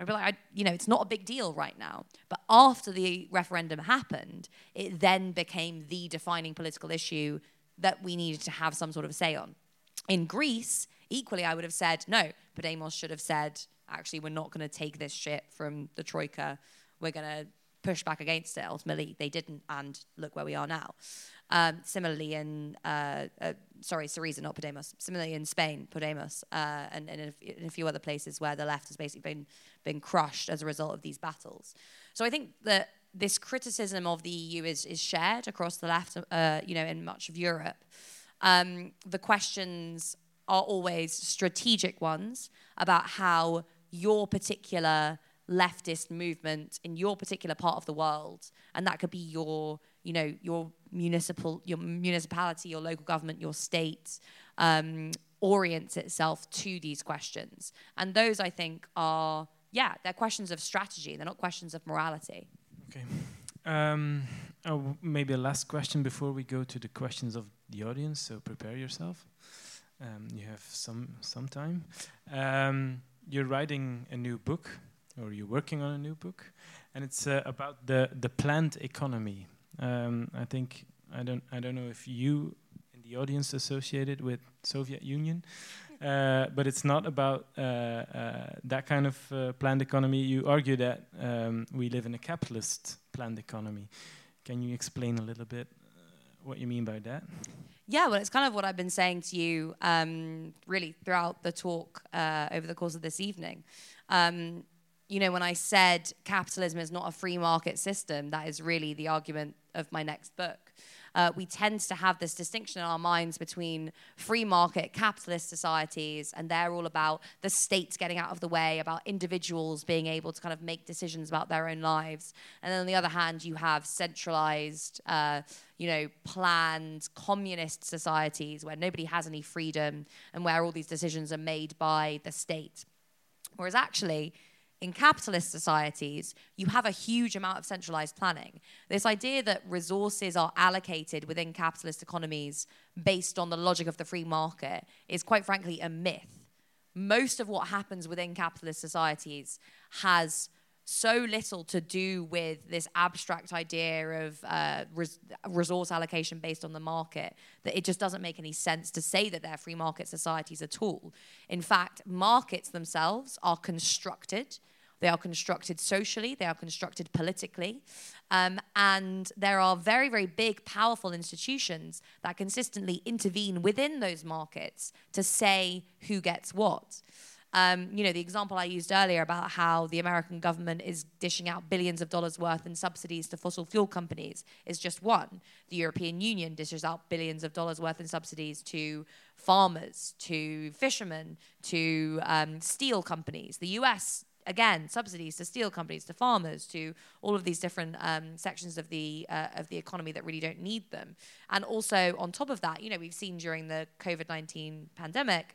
B: I'd be like, I, you know, it's not a big deal right now. But after the referendum happened, it then became the defining political issue that we needed to have some sort of say on. In Greece, Equally, I would have said, no, Podemos should have said, actually, we're not going to take this shit from the Troika. We're going to push back against it. Ultimately, they didn't, and look where we are now. Um, similarly, in uh, uh, sorry, Syriza, not Podemos. Similarly, in Spain, Podemos, uh, and, and in, a, in, a, few other places where the left has basically been been crushed as a result of these battles. So I think that this criticism of the EU is is shared across the left, uh, you know, in much of Europe. Um, the questions are always strategic ones about how your particular leftist movement in your particular part of the world and that could be your you know your municipal your municipality your local government your state um, orients itself to these questions. And those i think are yeah they're questions of strategy. They're not questions of morality.
A: Okay. Um, oh, maybe a last question before we go to the questions of the audience so prepare yourself. Um, you have some some time. You're writing a new book, or you're working on a new book, and it's uh, about the the planned economy. Um, I think I don't I don't know if you in the audience associated with Soviet Union, uh, but it's not about uh, uh, that kind of uh, planned economy. You argue that um, we live in a capitalist planned economy. Can you explain a little bit uh, what you mean by that?
B: Yeah, well, it's kind of what I've been saying to you um, really throughout the talk uh, over the course of this evening. Um, you know, when I said capitalism is not a free market system, that is really the argument of my next book. Uh, we tend to have this distinction in our minds between free market capitalist societies, and they're all about the state getting out of the way, about individuals being able to kind of make decisions about their own lives. And then on the other hand, you have centralized, uh, you know, planned communist societies where nobody has any freedom and where all these decisions are made by the state. Whereas actually, in capitalist societies, you have a huge amount of centralized planning. This idea that resources are allocated within capitalist economies based on the logic of the free market is quite frankly a myth. Most of what happens within capitalist societies has so little to do with this abstract idea of uh, res- resource allocation based on the market that it just doesn't make any sense to say that they're free market societies at all. In fact, markets themselves are constructed they are constructed socially, they are constructed politically. Um, and there are very, very big, powerful institutions that consistently intervene within those markets to say who gets what. Um, you know, the example I used earlier about how the American government is dishing out billions of dollars worth in subsidies to fossil fuel companies is just one. The European Union dishes out billions of dollars worth in subsidies to farmers, to fishermen, to um, steel companies. The US again, subsidies to steel companies, to farmers, to all of these different um, sections of the uh, of the economy that really don't need them. And also on top of that, you know, we've seen during the COVID nineteen pandemic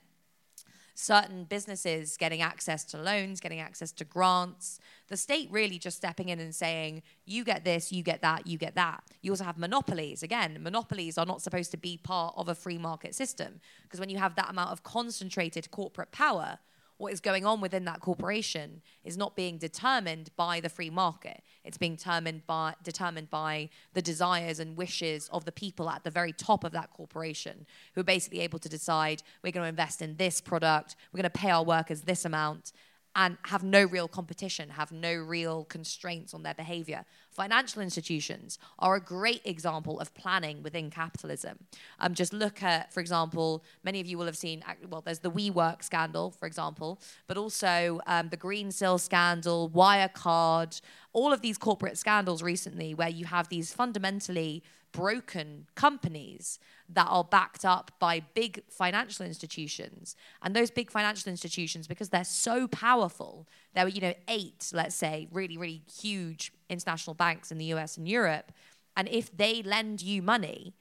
B: certain businesses getting access to loans, getting access to grants, the state really just stepping in and saying, you get this, you get that, you get that. You also have monopolies. Again, monopolies are not supposed to be part of a free market system because when you have that amount of concentrated corporate power, what is going on within that corporation is not being determined by the free market. It's being determined by determined by the desires and wishes of the people at the very top of that corporation, who are basically able to decide we're going to invest in this product, we're going to pay our workers this amount, and have no real competition, have no real constraints on their behavior. Financial institutions are a great example of planning within capitalism. Um, just look at, for example, many of you will have seen, well, there's the WeWork scandal, for example, but also um, the Greensill scandal, Wirecard, all of these corporate scandals recently where you have these fundamentally broken companies that are backed up by big financial institutions. And those big financial institutions, because they're so powerful, there were, you know, eight, let's say, really, really huge international banks in the US and Europe. And if they lend you money,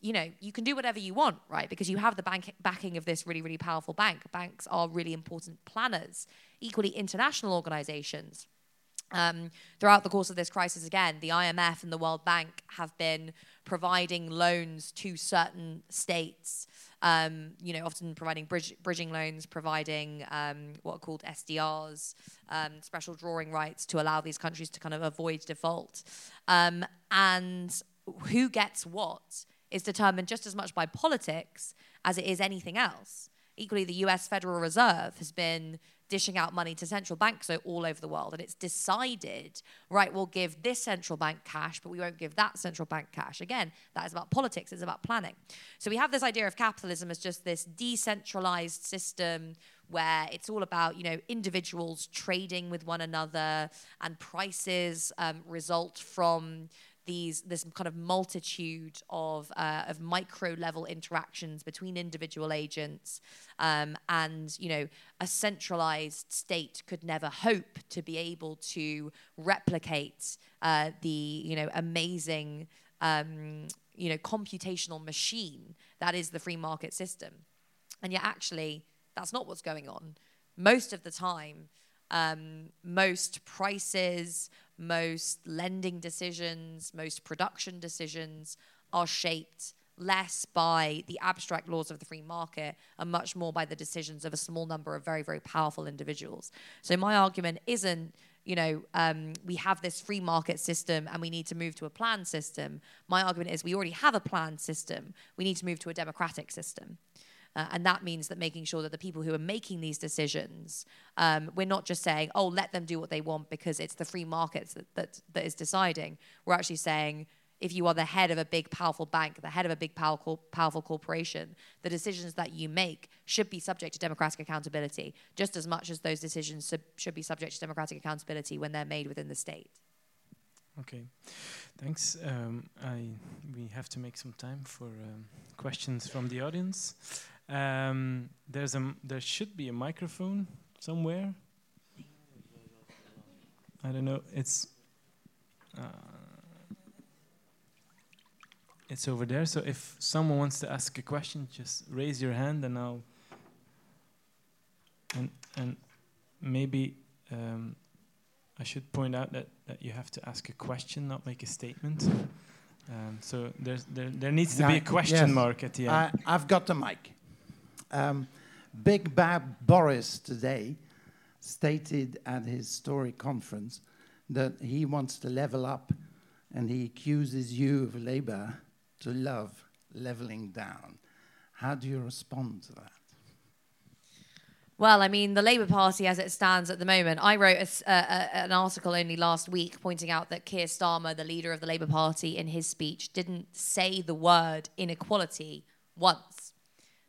B: you know, you can do whatever you want, right? Because you have the bank backing of this really, really powerful bank. Banks are really important planners. Equally, international organizations um, throughout the course of this crisis, again, the IMF and the World Bank have been providing loans to certain states. Um, you know, often providing bridge, bridging loans, providing um, what are called SDRs, um, special drawing rights to allow these countries to kind of avoid default. Um, and who gets what is determined just as much by politics as it is anything else. Equally, the US Federal Reserve has been dishing out money to central banks all over the world. And it's decided, right, we'll give this central bank cash, but we won't give that central bank cash. Again, that is about politics, it's about planning. So we have this idea of capitalism as just this decentralized system where it's all about you know individuals trading with one another and prices um, result from these this kind of multitude of uh, of micro level interactions between individual agents, um, and you know a centralized state could never hope to be able to replicate uh, the you know amazing um, you know computational machine that is the free market system, and yet actually that's not what's going on. Most of the time, um, most prices, most lending decisions, most production decisions are shaped less by the abstract laws of the free market and much more by the decisions of a small number of very, very powerful individuals. So my argument isn't, you know, um, we have this free market system and we need to move to a planned system. My argument is we already have a planned system. We need to move to a democratic system. Uh, and that means that making sure that the people who are making these decisions, um, we're not just saying, oh, let them do what they want because it's the free markets that, that, that is deciding. We're actually saying, if you are the head of a big, powerful bank, the head of a big, powerful, powerful corporation, the decisions that you make should be subject to democratic accountability, just as much as those decisions sub- should be subject to democratic accountability when they're made within the state.
A: Okay, thanks. Um, I, we have to make some time for um, questions from the audience. Um, there's a, there should be a microphone somewhere. I don't know. It's uh, it's over there. So if someone wants to ask a question, just raise your hand, and I'll and and maybe um, I should point out that that you have to ask a question, not make a statement. Um, so there's, there there needs to be a question yes. mark at the end.
C: I, I've got the mic. Um, Big Bad Boris today stated at his Tory conference that he wants to level up and he accuses you of Labour to love leveling down. How do you respond to that?
B: Well, I mean, the Labour Party, as it stands at the moment, I wrote a, an article only last week pointing out that Keir Starmer, the leader of the Labour Party, in his speech didn't say the word inequality once.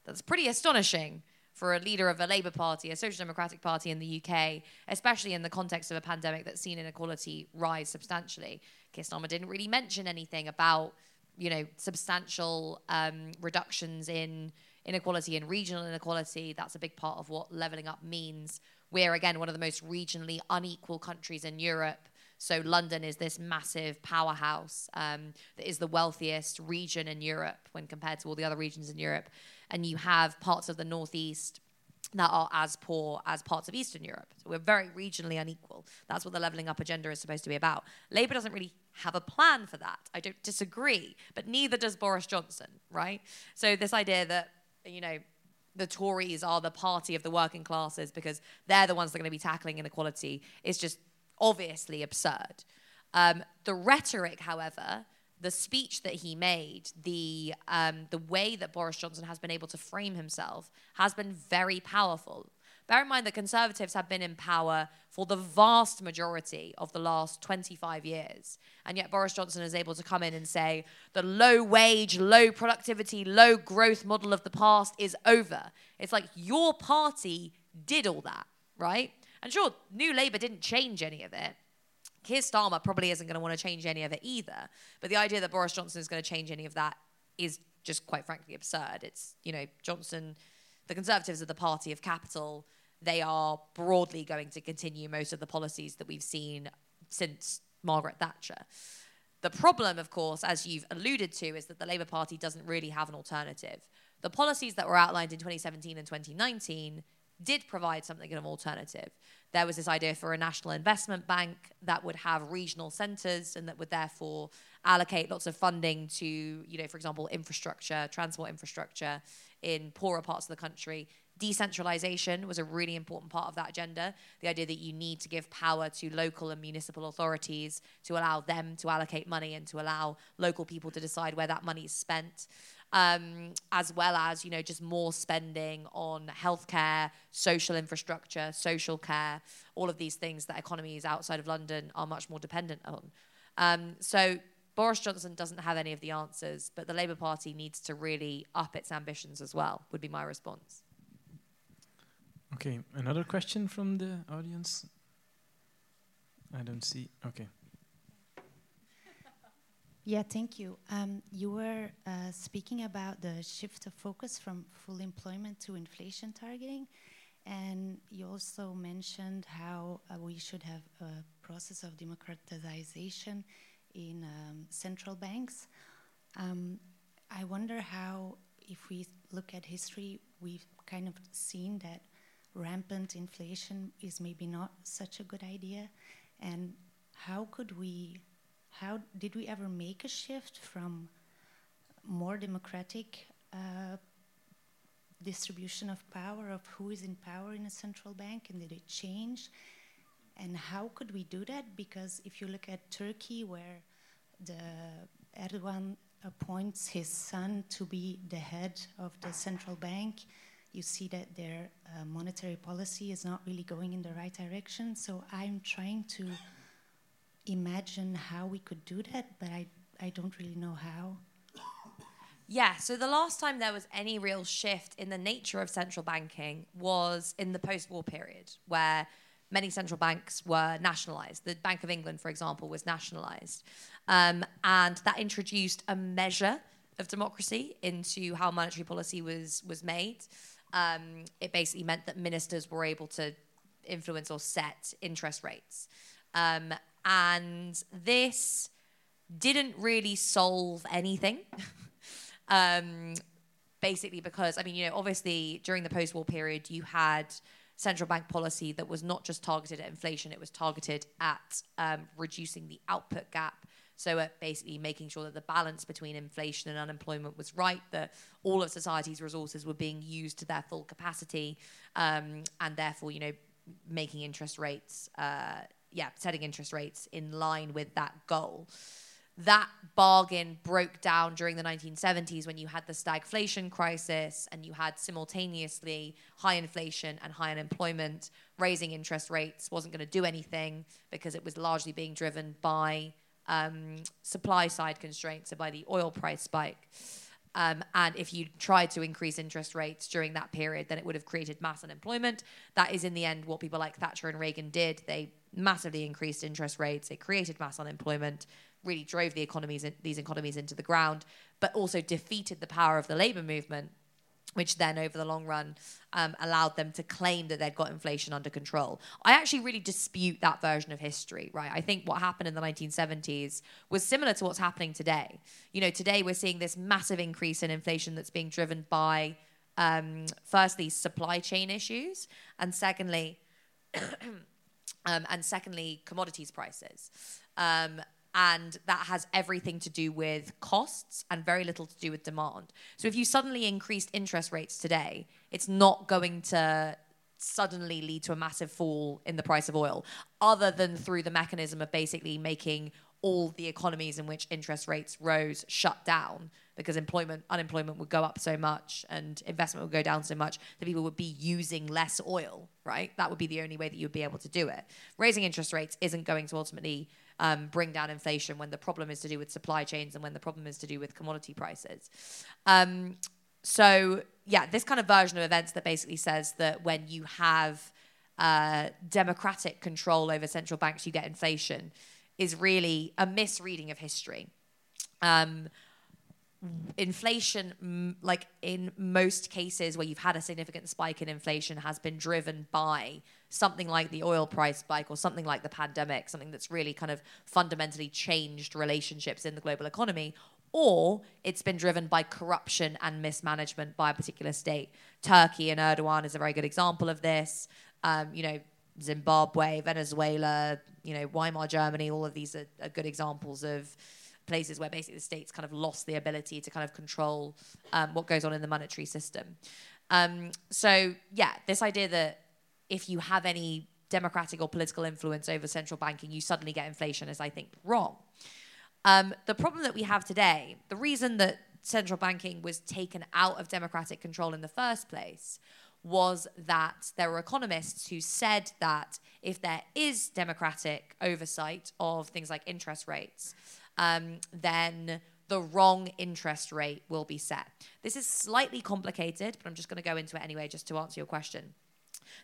B: That's pretty astonishing for a leader of a Labour Party, a Social Democratic Party in the UK, especially in the context of a pandemic that's seen inequality rise substantially. Keir Starmer didn't really mention anything about, you know, substantial um, reductions in inequality and regional inequality. That's a big part of what levelling up means. We're, again, one of the most regionally unequal countries in Europe. So London is this massive powerhouse um, that is the wealthiest region in Europe when compared to all the other regions in Europe and you have parts of the northeast that are as poor as parts of Eastern Europe. So we're very regionally unequal. That's what the levelling up agenda is supposed to be about. Labour doesn't really have a plan for that. I don't disagree, but neither does Boris Johnson, right? So this idea that, you know, the Tories are the party of the working classes because they're the ones that are going to be tackling inequality is just obviously absurd. Um, the rhetoric, however, the speech that he made, the um, the way that Boris Johnson has been able to frame himself has been very powerful. Bear in mind that Conservatives have been in power for the vast majority of the last 25 years. And yet Boris Johnson is able to come in and say the low wage, low productivity, low growth model of the past is over. It's like your party did all that, right? And sure, New Labour didn't change any of it. Keir Starmer probably isn't going to want to change any of it either. But the idea that Boris Johnson is going to change any of that is just quite frankly absurd. It's, you know, Johnson, the Conservatives are the party of capital. They are broadly going to continue most of the policies that we've seen since Margaret Thatcher. The problem, of course, as you've alluded to, is that the Labour Party doesn't really have an alternative. The policies that were outlined in 2017 and 2019 did provide something of an alternative. There was this idea for a national investment bank that would have regional centres and that would therefore allocate lots of funding to, you know, for example, infrastructure, transport infrastructure in poorer parts of the country. Decentralization was a really important part of that agenda. The idea that you need to give power to local and municipal authorities to allow them to allocate money and to allow local people to decide where that money is spent um, as well as you know just more spending on healthcare, social infrastructure, social care, all of these things that economies outside of London are much more dependent on. Um, so Boris Johnson doesn't have any of the answers, but the Labour Party needs to really up its ambitions as well. Would be my response.
A: Okay, another question from the audience. I don't see. Okay.
D: Yeah, thank you. Um, you were uh, speaking about the shift of focus from full employment to inflation targeting, and you also mentioned how uh, we should have a process of democratization in um, central banks. Um, I wonder how, if we look at history, we've kind of seen that rampant inflation is maybe not such a good idea, and how could we how did we ever make a shift from more democratic uh, distribution of power of who is in power in a central bank and did it change? And how could we do that? Because if you look at turkey where the erdogan appoints his son to be the head of the central bank you see that their uh, monetary policy is not really going in the right direction. So i'm trying to imagine how we could do that but i, I don't really know how
B: yeah, so the last time there was any real shift in the nature of central banking was in the post war period, where many central banks were nationalized. The Bank of England, for example, was nationalized. Um, and that introduced a measure of democracy into how monetary policy was, was made. Um, it basically meant that ministers were able to influence or set interest rates. Um, and this didn't really solve anything. Um, basically, because, I mean, you know, obviously during the post war period, you had central bank policy that was not just targeted at inflation, it was targeted at um, reducing the output gap. So, at basically making sure that the balance between inflation and unemployment was right, that all of society's resources were being used to their full capacity, um, and therefore, you know, making interest rates, uh, yeah, setting interest rates in line with that goal that bargain broke down during the 1970s when you had the stagflation crisis and you had simultaneously high inflation and high unemployment. Raising interest rates wasn't going to do anything because it was largely being driven by um, supply side constraints, so by the oil price spike. Um, and if you tried to increase interest rates during that period, then it would have created mass unemployment. That is, in the end, what people like Thatcher and Reagan did. They massively increased interest rates, it created mass unemployment really drove the economies in, these economies into the ground, but also defeated the power of the labor movement, which then, over the long run, um, allowed them to claim that they'd got inflation under control. I actually really dispute that version of history, right? I think what happened in the 1970s was similar to what's happening today. You know, today we're seeing this massive increase in inflation that's being driven by, um, firstly, supply chain issues, and secondly, um, and secondly, commodities prices. Um, and that has everything to do with costs and very little to do with demand. So if you suddenly increased interest rates today, it's not going to suddenly lead to a massive fall in the price of oil, other than through the mechanism of basically making all the economies in which interest rates rose shut down because employment unemployment would go up so much and investment would go down so much that people would be using less oil right that would be the only way that you would be able to do it raising interest rates isn't going to ultimately um, bring down inflation when the problem is to do with supply chains and when the problem is to do with commodity prices. Um, so, yeah, this kind of version of events that basically says that when you have uh, democratic control over central banks, you get inflation, is really a misreading of history. Um, inflation, like in most cases where you've had a significant spike in inflation, has been driven by something like the oil price spike or something like the pandemic, something that's really kind of fundamentally changed relationships in the global economy, or it's been driven by corruption and mismanagement by a particular state. Turkey and Erdogan is a very good example of this. Um, you know, Zimbabwe, Venezuela, you know, Weimar Germany, all of these are, are good examples of places where basically the states kind of lost the ability to kind of control um, what goes on in the monetary system. Um, so yeah, this idea that if you have any democratic or political influence over central banking, you suddenly get inflation is, I think, wrong. Um, the problem that we have today, the reason that central banking was taken out of democratic control in the first place was that there were economists who said that if there is democratic oversight of things like interest rates, um, then the wrong interest rate will be set. This is slightly complicated, but I'm just going to go into it anyway just to answer your question.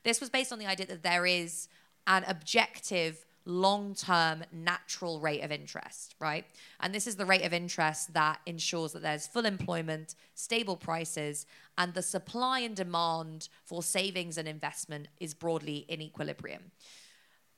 B: This was based on the idea that there is an objective long term natural rate of interest, right? And this is the rate of interest that ensures that there's full employment, stable prices, and the supply and demand for savings and investment is broadly in equilibrium.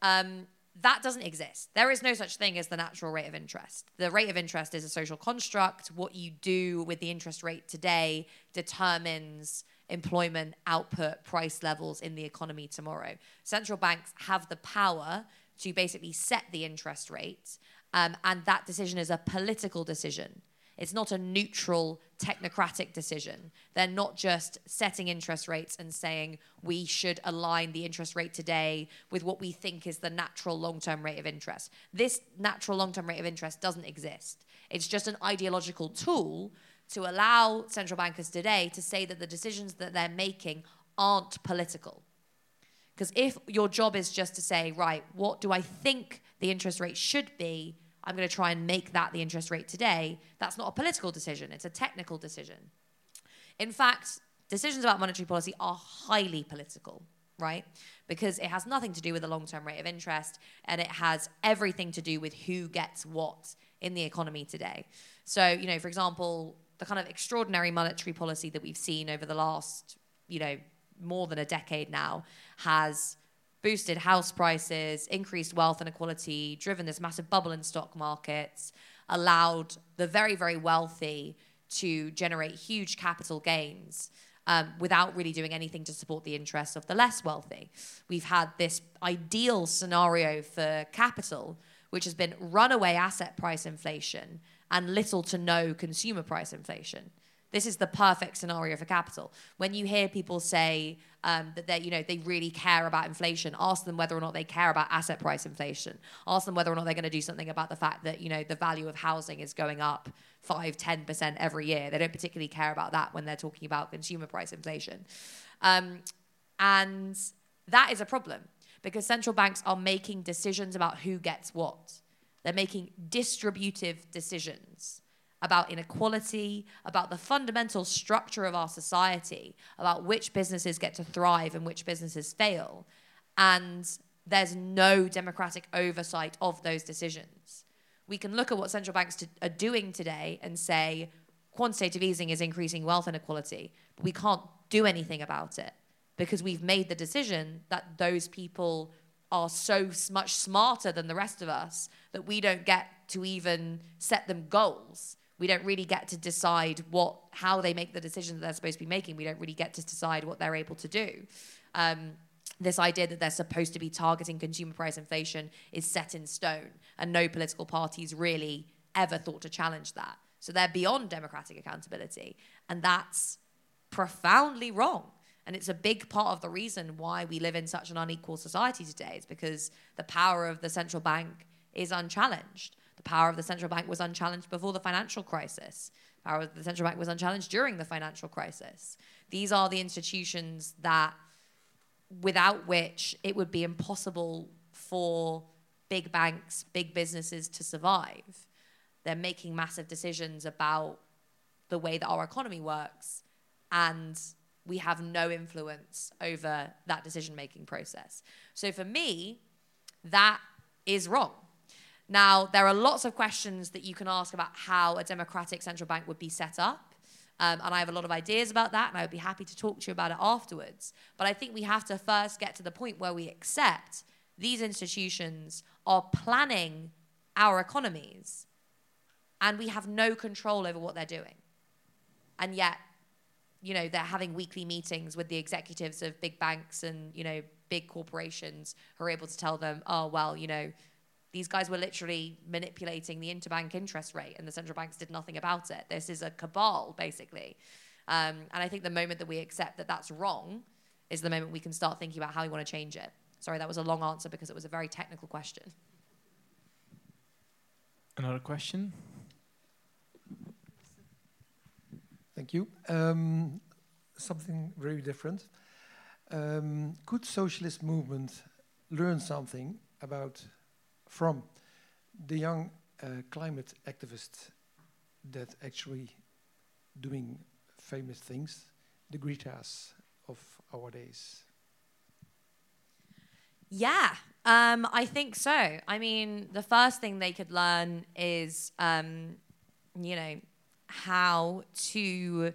B: Um, that doesn't exist. There is no such thing as the natural rate of interest. The rate of interest is a social construct. What you do with the interest rate today determines employment, output, price levels in the economy tomorrow. Central banks have the power to basically set the interest rate, um, and that decision is a political decision. It's not a neutral technocratic decision. They're not just setting interest rates and saying we should align the interest rate today with what we think is the natural long term rate of interest. This natural long term rate of interest doesn't exist. It's just an ideological tool to allow central bankers today to say that the decisions that they're making aren't political. Because if your job is just to say, right, what do I think the interest rate should be? I'm going to try and make that the interest rate today. That's not a political decision, it's a technical decision. In fact, decisions about monetary policy are highly political, right? Because it has nothing to do with the long term rate of interest and it has everything to do with who gets what in the economy today. So, you know, for example, the kind of extraordinary monetary policy that we've seen over the last, you know, more than a decade now has boosted house prices, increased wealth inequality, driven this massive bubble in stock markets, allowed the very, very wealthy to generate huge capital gains. Um, without really doing anything to support the interests of the less wealthy. We've had this ideal scenario for capital, which has been runaway asset price inflation and little to no consumer price inflation. This is the perfect scenario for capital. When you hear people say um, that they, you know, they really care about inflation, ask them whether or not they care about asset price inflation. Ask them whether or not they're going to do something about the fact that you know the value of housing is going up five, ten percent every year. They don't particularly care about that when they're talking about consumer price inflation, um, and that is a problem because central banks are making decisions about who gets what. They're making distributive decisions about inequality, about the fundamental structure of our society, about which businesses get to thrive and which businesses fail. And there's no democratic oversight of those decisions. We can look at what central banks to, are doing today and say quantitative easing is increasing wealth inequality, but we can't do anything about it because we've made the decision that those people are so much smarter than the rest of us that we don't get to even set them goals we don't really get to decide what how they make the decisions that they're supposed to be making. We don't really get to decide what they're able to do. Um, this idea that they're supposed to be targeting consumer price inflation is set in stone, and no political parties really ever thought to challenge that. So they're beyond democratic accountability, and that's profoundly wrong. And it's a big part of the reason why we live in such an unequal society today. is because the power of the central bank is unchallenged. The power of the central bank was unchallenged before the financial crisis. The power of the central bank was unchallenged during the financial crisis. These are the institutions that, without which it would be impossible for big banks, big businesses to survive. They're making massive decisions about the way that our economy works, and we have no influence over that decision making process. So for me, that is wrong. Now, there are lots of questions that you can ask about how a democratic central bank would be set up. Um, and I have a lot of ideas about that, and I would be happy to talk to you about it afterwards. But I think we have to first get to the point where we accept these institutions are planning our economies, and we have no control over what they're doing. And yet, you know, they're having weekly meetings with the executives of big banks and, you know, big corporations who are able to tell them, oh, well, you know, these guys were literally manipulating the interbank interest rate, and the central banks did nothing about it. This is a cabal, basically. Um, and I think the moment that we accept that that's wrong is the moment we can start thinking about how we want to change it. Sorry, that was a long answer because it was a very technical question.
A: Another question?
E: Thank you. Um, something very different. Um, could socialist movement learn something about from the young uh, climate activists that actually doing famous things, the Gretas of our days?
B: Yeah, um, I think so. I mean, the first thing they could learn is, um, you know, how to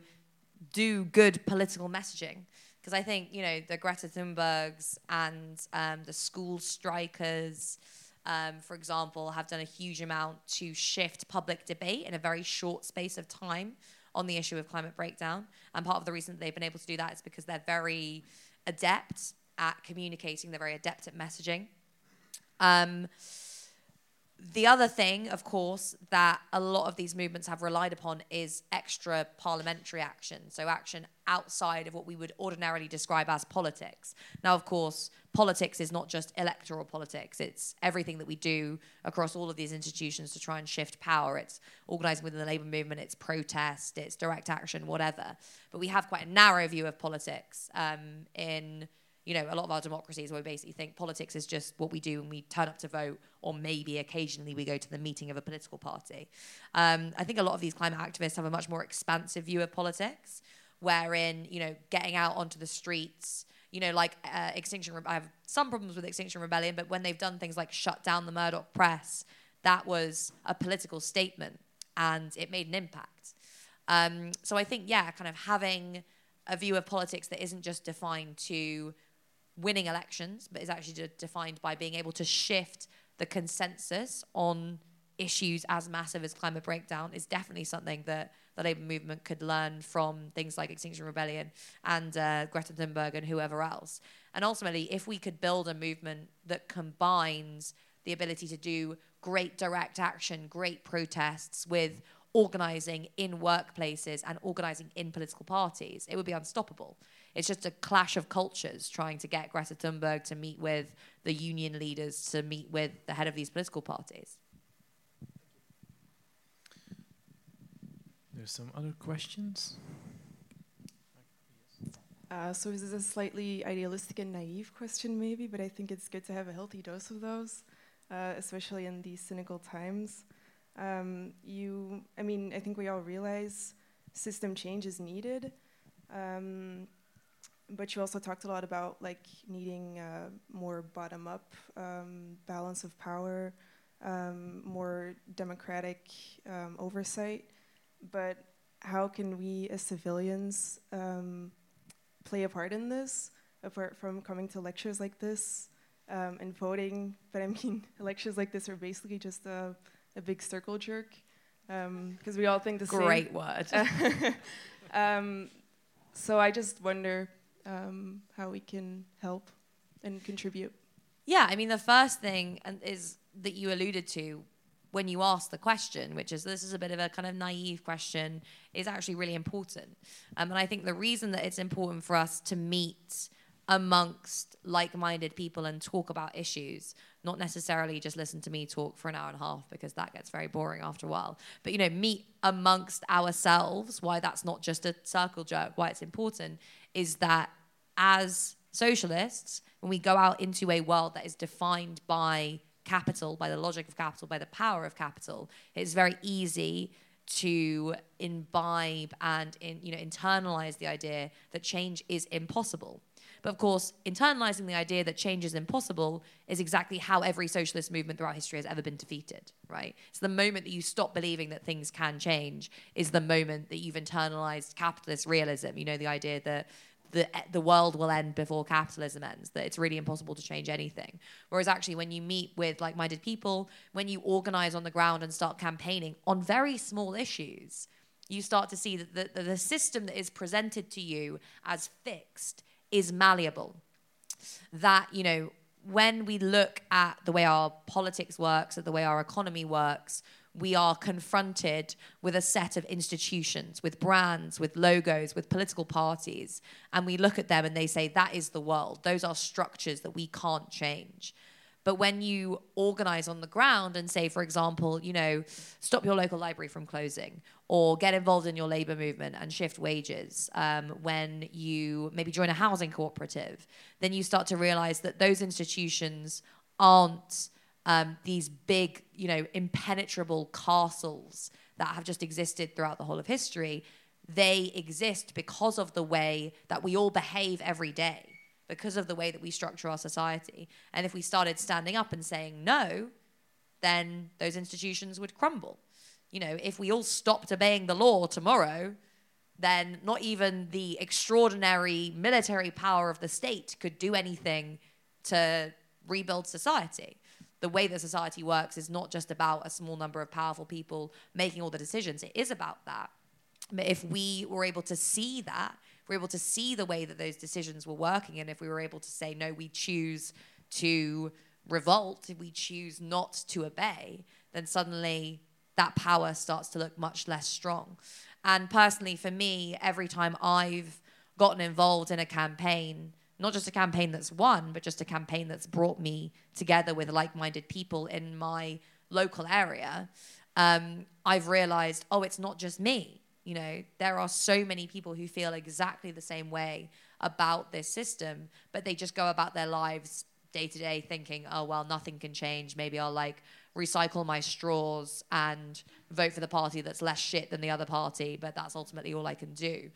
B: do good political messaging. Because I think, you know, the Greta Thunbergs and um, the school strikers, um, for example, have done a huge amount to shift public debate in a very short space of time on the issue of climate breakdown. And part of the reason they've been able to do that is because they're very adept at communicating, they're very adept at messaging. Um, the other thing, of course, that a lot of these movements have relied upon is extra parliamentary action. So, action outside of what we would ordinarily describe as politics. Now, of course, politics is not just electoral politics, it's everything that we do across all of these institutions to try and shift power. It's organizing within the labor movement, it's protest, it's direct action, whatever. But we have quite a narrow view of politics um, in you know, a lot of our democracies where we basically think politics is just what we do when we turn up to vote, or maybe occasionally we go to the meeting of a political party. Um, I think a lot of these climate activists have a much more expansive view of politics, wherein, you know, getting out onto the streets, you know, like uh, Extinction, Re- I have some problems with Extinction Rebellion, but when they've done things like shut down the Murdoch press, that was a political statement and it made an impact. Um, so I think, yeah, kind of having a view of politics that isn't just defined to winning elections, but is actually de- defined by being able to shift the consensus on issues as massive as climate breakdown is definitely something that the labor movement could learn from things like Extinction Rebellion and uh, Greta Thunberg and whoever else. And ultimately, if we could build a movement that combines the ability to do great direct action, great protests with organizing in workplaces and organizing in political parties, it would be unstoppable. It's just a clash of cultures trying to get Greta Thunberg to meet with the union leaders, to meet with the head of these political parties.
A: There's some other questions.
F: Uh, so this is a slightly idealistic and naive question, maybe, but I think it's good to have a healthy dose of those, uh, especially in these cynical times. Um, you, I mean, I think we all realize system change is needed. Um, but you also talked a lot about like needing uh, more bottom-up um, balance of power, um, more democratic um, oversight. But how can we, as civilians, um, play a part in this, apart from coming to lectures like this um, and voting? But I mean, lectures like this are basically just a, a big circle jerk because um, we all think the
B: Great
F: same.
B: Great
F: word. so I just wonder um, how we can help and contribute?
B: Yeah, I mean, the first thing is that you alluded to when you asked the question, which is this is a bit of a kind of naive question, is actually really important. Um, and I think the reason that it's important for us to meet amongst like-minded people and talk about issues not necessarily just listen to me talk for an hour and a half because that gets very boring after a while. But you know meet amongst ourselves why that's not just a circle jerk why it's important is that as socialists when we go out into a world that is defined by capital by the logic of capital by the power of capital it's very easy to imbibe and in, you know internalize the idea that change is impossible but of course, internalizing the idea that change is impossible is exactly how every socialist movement throughout history has ever been defeated, right? So the moment that you stop believing that things can change is the moment that you've internalized capitalist realism. You know, the idea that the, the world will end before capitalism ends, that it's really impossible to change anything. Whereas actually, when you meet with like minded people, when you organize on the ground and start campaigning on very small issues, you start to see that the, the system that is presented to you as fixed is malleable. That, you know, when we look at the way our politics works, at the way our economy works, we are confronted with a set of institutions, with brands, with logos, with political parties, and we look at them and they say, that is the world. Those are structures that we can't change. But when you organize on the ground and say, for example, you know, stop your local library from closing or get involved in your labor movement and shift wages, um, when you maybe join a housing cooperative, then you start to realize that those institutions aren't um, these big, you know, impenetrable castles that have just existed throughout the whole of history. They exist because of the way that we all behave every day because of the way that we structure our society. And if we started standing up and saying no, then those institutions would crumble. You know, if we all stopped obeying the law tomorrow, then not even the extraordinary military power of the state could do anything to rebuild society. The way that society works is not just about a small number of powerful people making all the decisions, it is about that. But if we were able to see that we're able to see the way that those decisions were working, and if we were able to say, no, we choose to revolt, we choose not to obey, then suddenly that power starts to look much less strong. And personally, for me, every time I've gotten involved in a campaign, not just a campaign that's won, but just a campaign that's brought me together with like minded people in my local area, um, I've realized, oh, it's not just me. You know, there are so many people who feel exactly the same way about this system, but they just go about their lives day to day thinking, oh, well, nothing can change. Maybe I'll like recycle my straws and vote for the party that's less shit than the other party, but that's ultimately all I can do.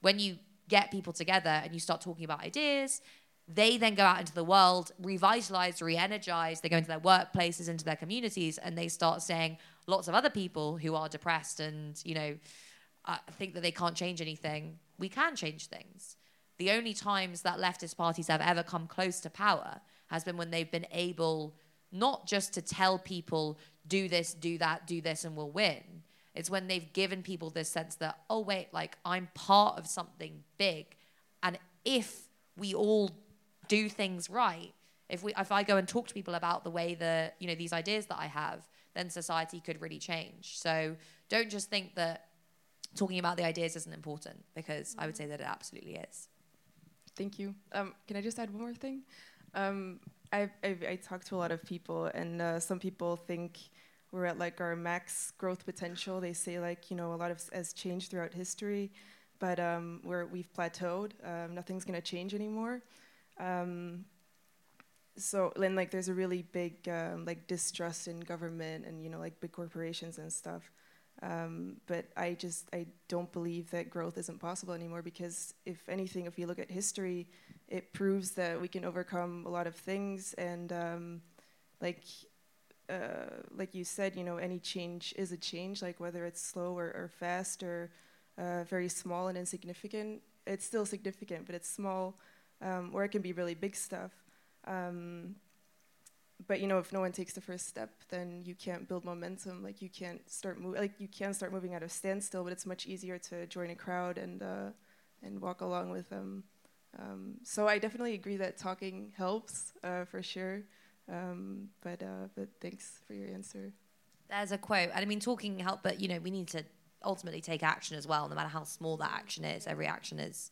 B: When you get people together and you start talking about ideas, they then go out into the world, revitalized, re energized. They go into their workplaces, into their communities, and they start saying lots of other people who are depressed and, you know, uh, think that they can't change anything. We can change things. The only times that leftist parties have ever come close to power has been when they've been able not just to tell people, do this, do that, do this, and we'll win. It's when they've given people this sense that, oh, wait, like I'm part of something big. And if we all do things right, if we if I go and talk to people about the way that, you know, these ideas that I have, then society could really change. So don't just think that talking about the ideas isn't important because I would say that it absolutely is.
F: Thank you. Um, can I just add one more thing? Um, I, I, talk to a lot of people, and uh, some people think we're at like our max growth potential. They say like you know a lot of has changed throughout history, but um, we're we've plateaued. Um, nothing's gonna change anymore. Um, so then like there's a really big um, like distrust in government and you know like big corporations and stuff. Um, but I just I don't believe that growth isn't possible anymore because if anything, if you look at history, it proves that we can overcome a lot of things and um, like uh, like you said, you know, any change is a change, like whether it's slow or, or fast or uh, very small and insignificant. It's still significant, but it's small, um, or it can be really big stuff. Um, but you know, if no one takes the first step, then you can't build momentum. Like you can't start move. Like you can start moving out of standstill, but it's much easier to join a crowd and uh, and walk along with them. Um, so I definitely agree that talking helps uh, for sure. Um, but uh, but thanks for your answer.
B: There's a quote, and I mean talking help, but you know we need to ultimately take action as well. No matter how small that action is, every action is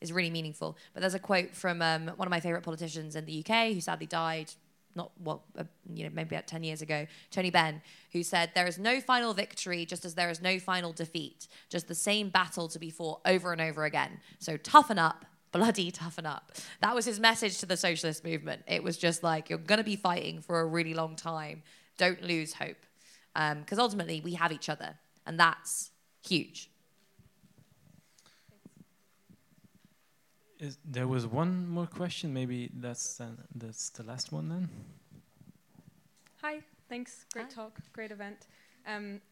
B: is really meaningful. But there's a quote from um, one of my favorite politicians in the UK who sadly died not well, uh, you know, maybe about 10 years ago, Tony Benn, who said, There is no final victory, just as there is no final defeat, just the same battle to be fought over and over again. So toughen up bloody toughen up. That was his message to the socialist movement. It was just like, you're going to be fighting for a really long time. Don't lose hope. Because um, ultimately, we have each other, and that's huge.
A: Is, there was one more question. Maybe that's uh, that's the last one then.
G: Hi. Thanks. Great Hi. talk. Great event. Um,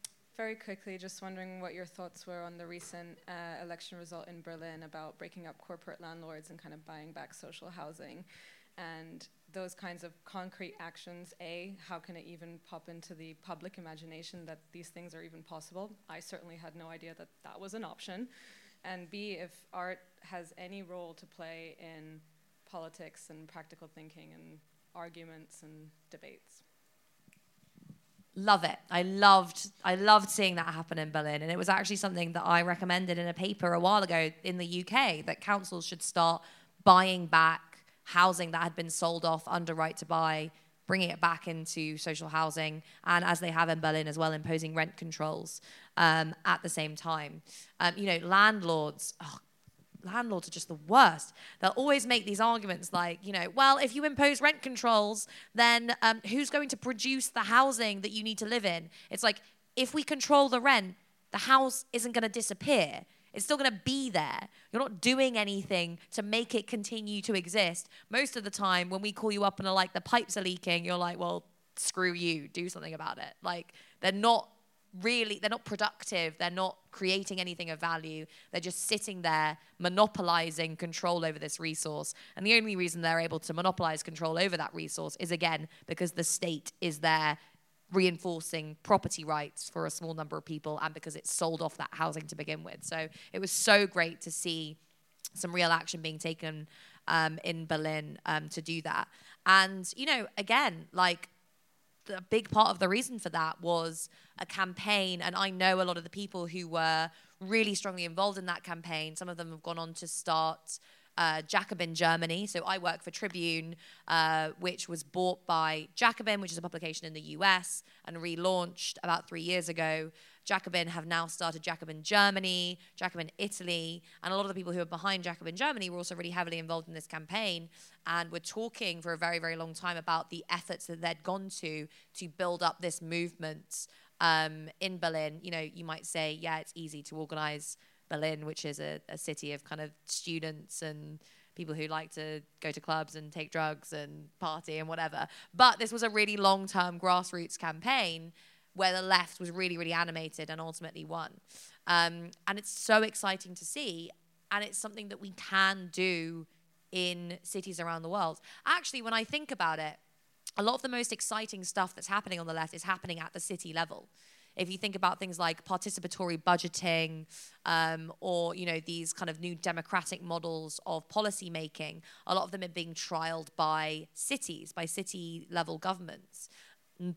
G: very quickly, just wondering what your thoughts were on the recent uh, election result in Berlin about breaking up corporate landlords and kind of buying back social housing. And those kinds of concrete actions, A, how can it even pop into the public imagination that these things are even possible? I certainly had no idea that that was an option. And B, if art has any role to play in politics and practical thinking and arguments and debates
B: love it. I loved I loved seeing that happen in Berlin, and it was actually something that I recommended in a paper a while ago in the UK that councils should start buying back housing that had been sold off under right to buy, bringing it back into social housing, and as they have in Berlin as well, imposing rent controls um, at the same time. Um, you know, landlords. Oh, landlords are just the worst. They'll always make these arguments like, you know, well, if you impose rent controls, then um, who's going to produce the housing that you need to live in? It's like, if we control the rent, the house isn't going to disappear. It's still going to be there. You're not doing anything to make it continue to exist. Most of the time, when we call you up and are like, the pipes are leaking, you're like, well, screw you, do something about it. Like, they're not really they're not productive they're not creating anything of value they're just sitting there monopolizing control over this resource and the only reason they're able to monopolize control over that resource is again because the state is there reinforcing property rights for a small number of people and because it's sold off that housing to begin with so it was so great to see some real action being taken um, in Berlin um, to do that. And, you know, again, like the big part of the reason for that was a campaign. And I know a lot of the people who were really strongly involved in that campaign. Some of them have gone on to start uh, Jacobin Germany. So I work for Tribune, uh, which was bought by Jacobin, which is a publication in the US, and relaunched about three years ago. Jacobin have now started Jacobin Germany, Jacobin Italy, and a lot of the people who are behind Jacobin Germany were also really heavily involved in this campaign and were talking for a very, very long time about the efforts that they'd gone to to build up this movement um, in Berlin. You know, you might say, yeah, it's easy to organize Berlin, which is a, a city of kind of students and people who like to go to clubs and take drugs and party and whatever. But this was a really long term grassroots campaign where the left was really, really animated and ultimately won. Um, and it's so exciting to see. And it's something that we can do in cities around the world. Actually, when I think about it, a lot of the most exciting stuff that's happening on the left is happening at the city level. If you think about things like participatory budgeting, um, or you know these kind of new democratic models of policy making, a lot of them are being trialed by cities, by city level governments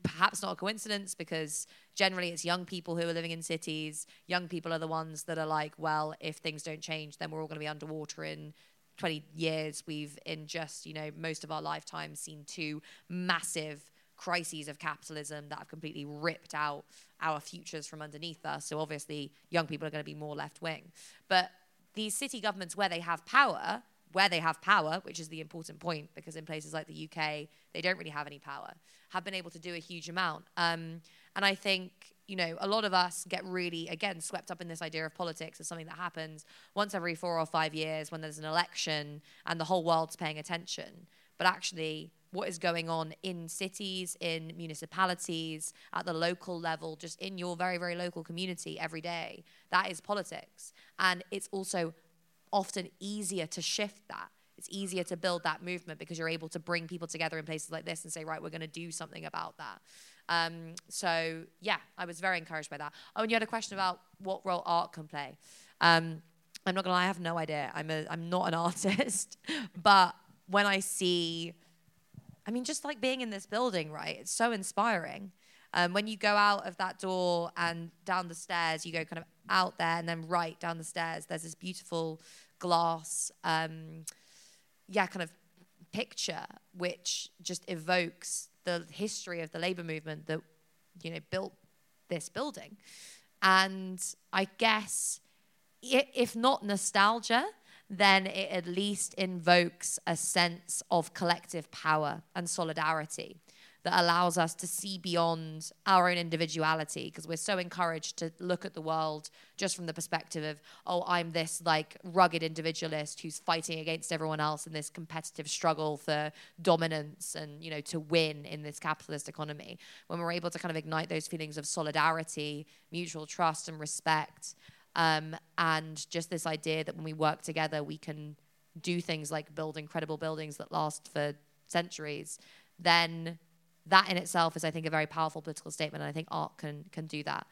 B: perhaps not a coincidence because generally it's young people who are living in cities. Young people are the ones that are like, well, if things don't change, then we're all going to be underwater in 20 years. We've, in just, you know, most of our lifetime, seen two massive crises of capitalism that have completely ripped out our futures from underneath us. So obviously, young people are going to be more left wing. But these city governments, where they have power, where they have power, which is the important point, because in places like the UK, they don't really have any power, have been able to do a huge amount. Um, and I think, you know, a lot of us get really, again, swept up in this idea of politics as something that happens once every four or five years when there's an election and the whole world's paying attention. But actually, what is going on in cities, in municipalities, at the local level, just in your very, very local community every day, that is politics. And it's also often easier to shift that. It's easier to build that movement because you're able to bring people together in places like this and say, right, we're going to do something about that. Um, so yeah, I was very encouraged by that. Oh, and you had a question about what role art can play. Um, I'm not gonna lie, I have no idea. I'm a, I'm not an artist, but when I see, I mean, just like being in this building, right? It's so inspiring. Um, when you go out of that door and down the stairs, you go kind of out there and then right down the stairs. There's this beautiful glass, um, yeah, kind of picture which just evokes the history of the labor movement that you know built this building. And I guess if not nostalgia, then it at least invokes a sense of collective power and solidarity that allows us to see beyond our own individuality because we're so encouraged to look at the world just from the perspective of oh i'm this like rugged individualist who's fighting against everyone else in this competitive struggle for dominance and you know to win in this capitalist economy. When we're able to kind of ignite those feelings of solidarity mutual trust and respect um, and just this idea that when we work together we can do things like build incredible buildings that last for centuries then that in itself is, I think, a very powerful political statement, and I think art can can do that.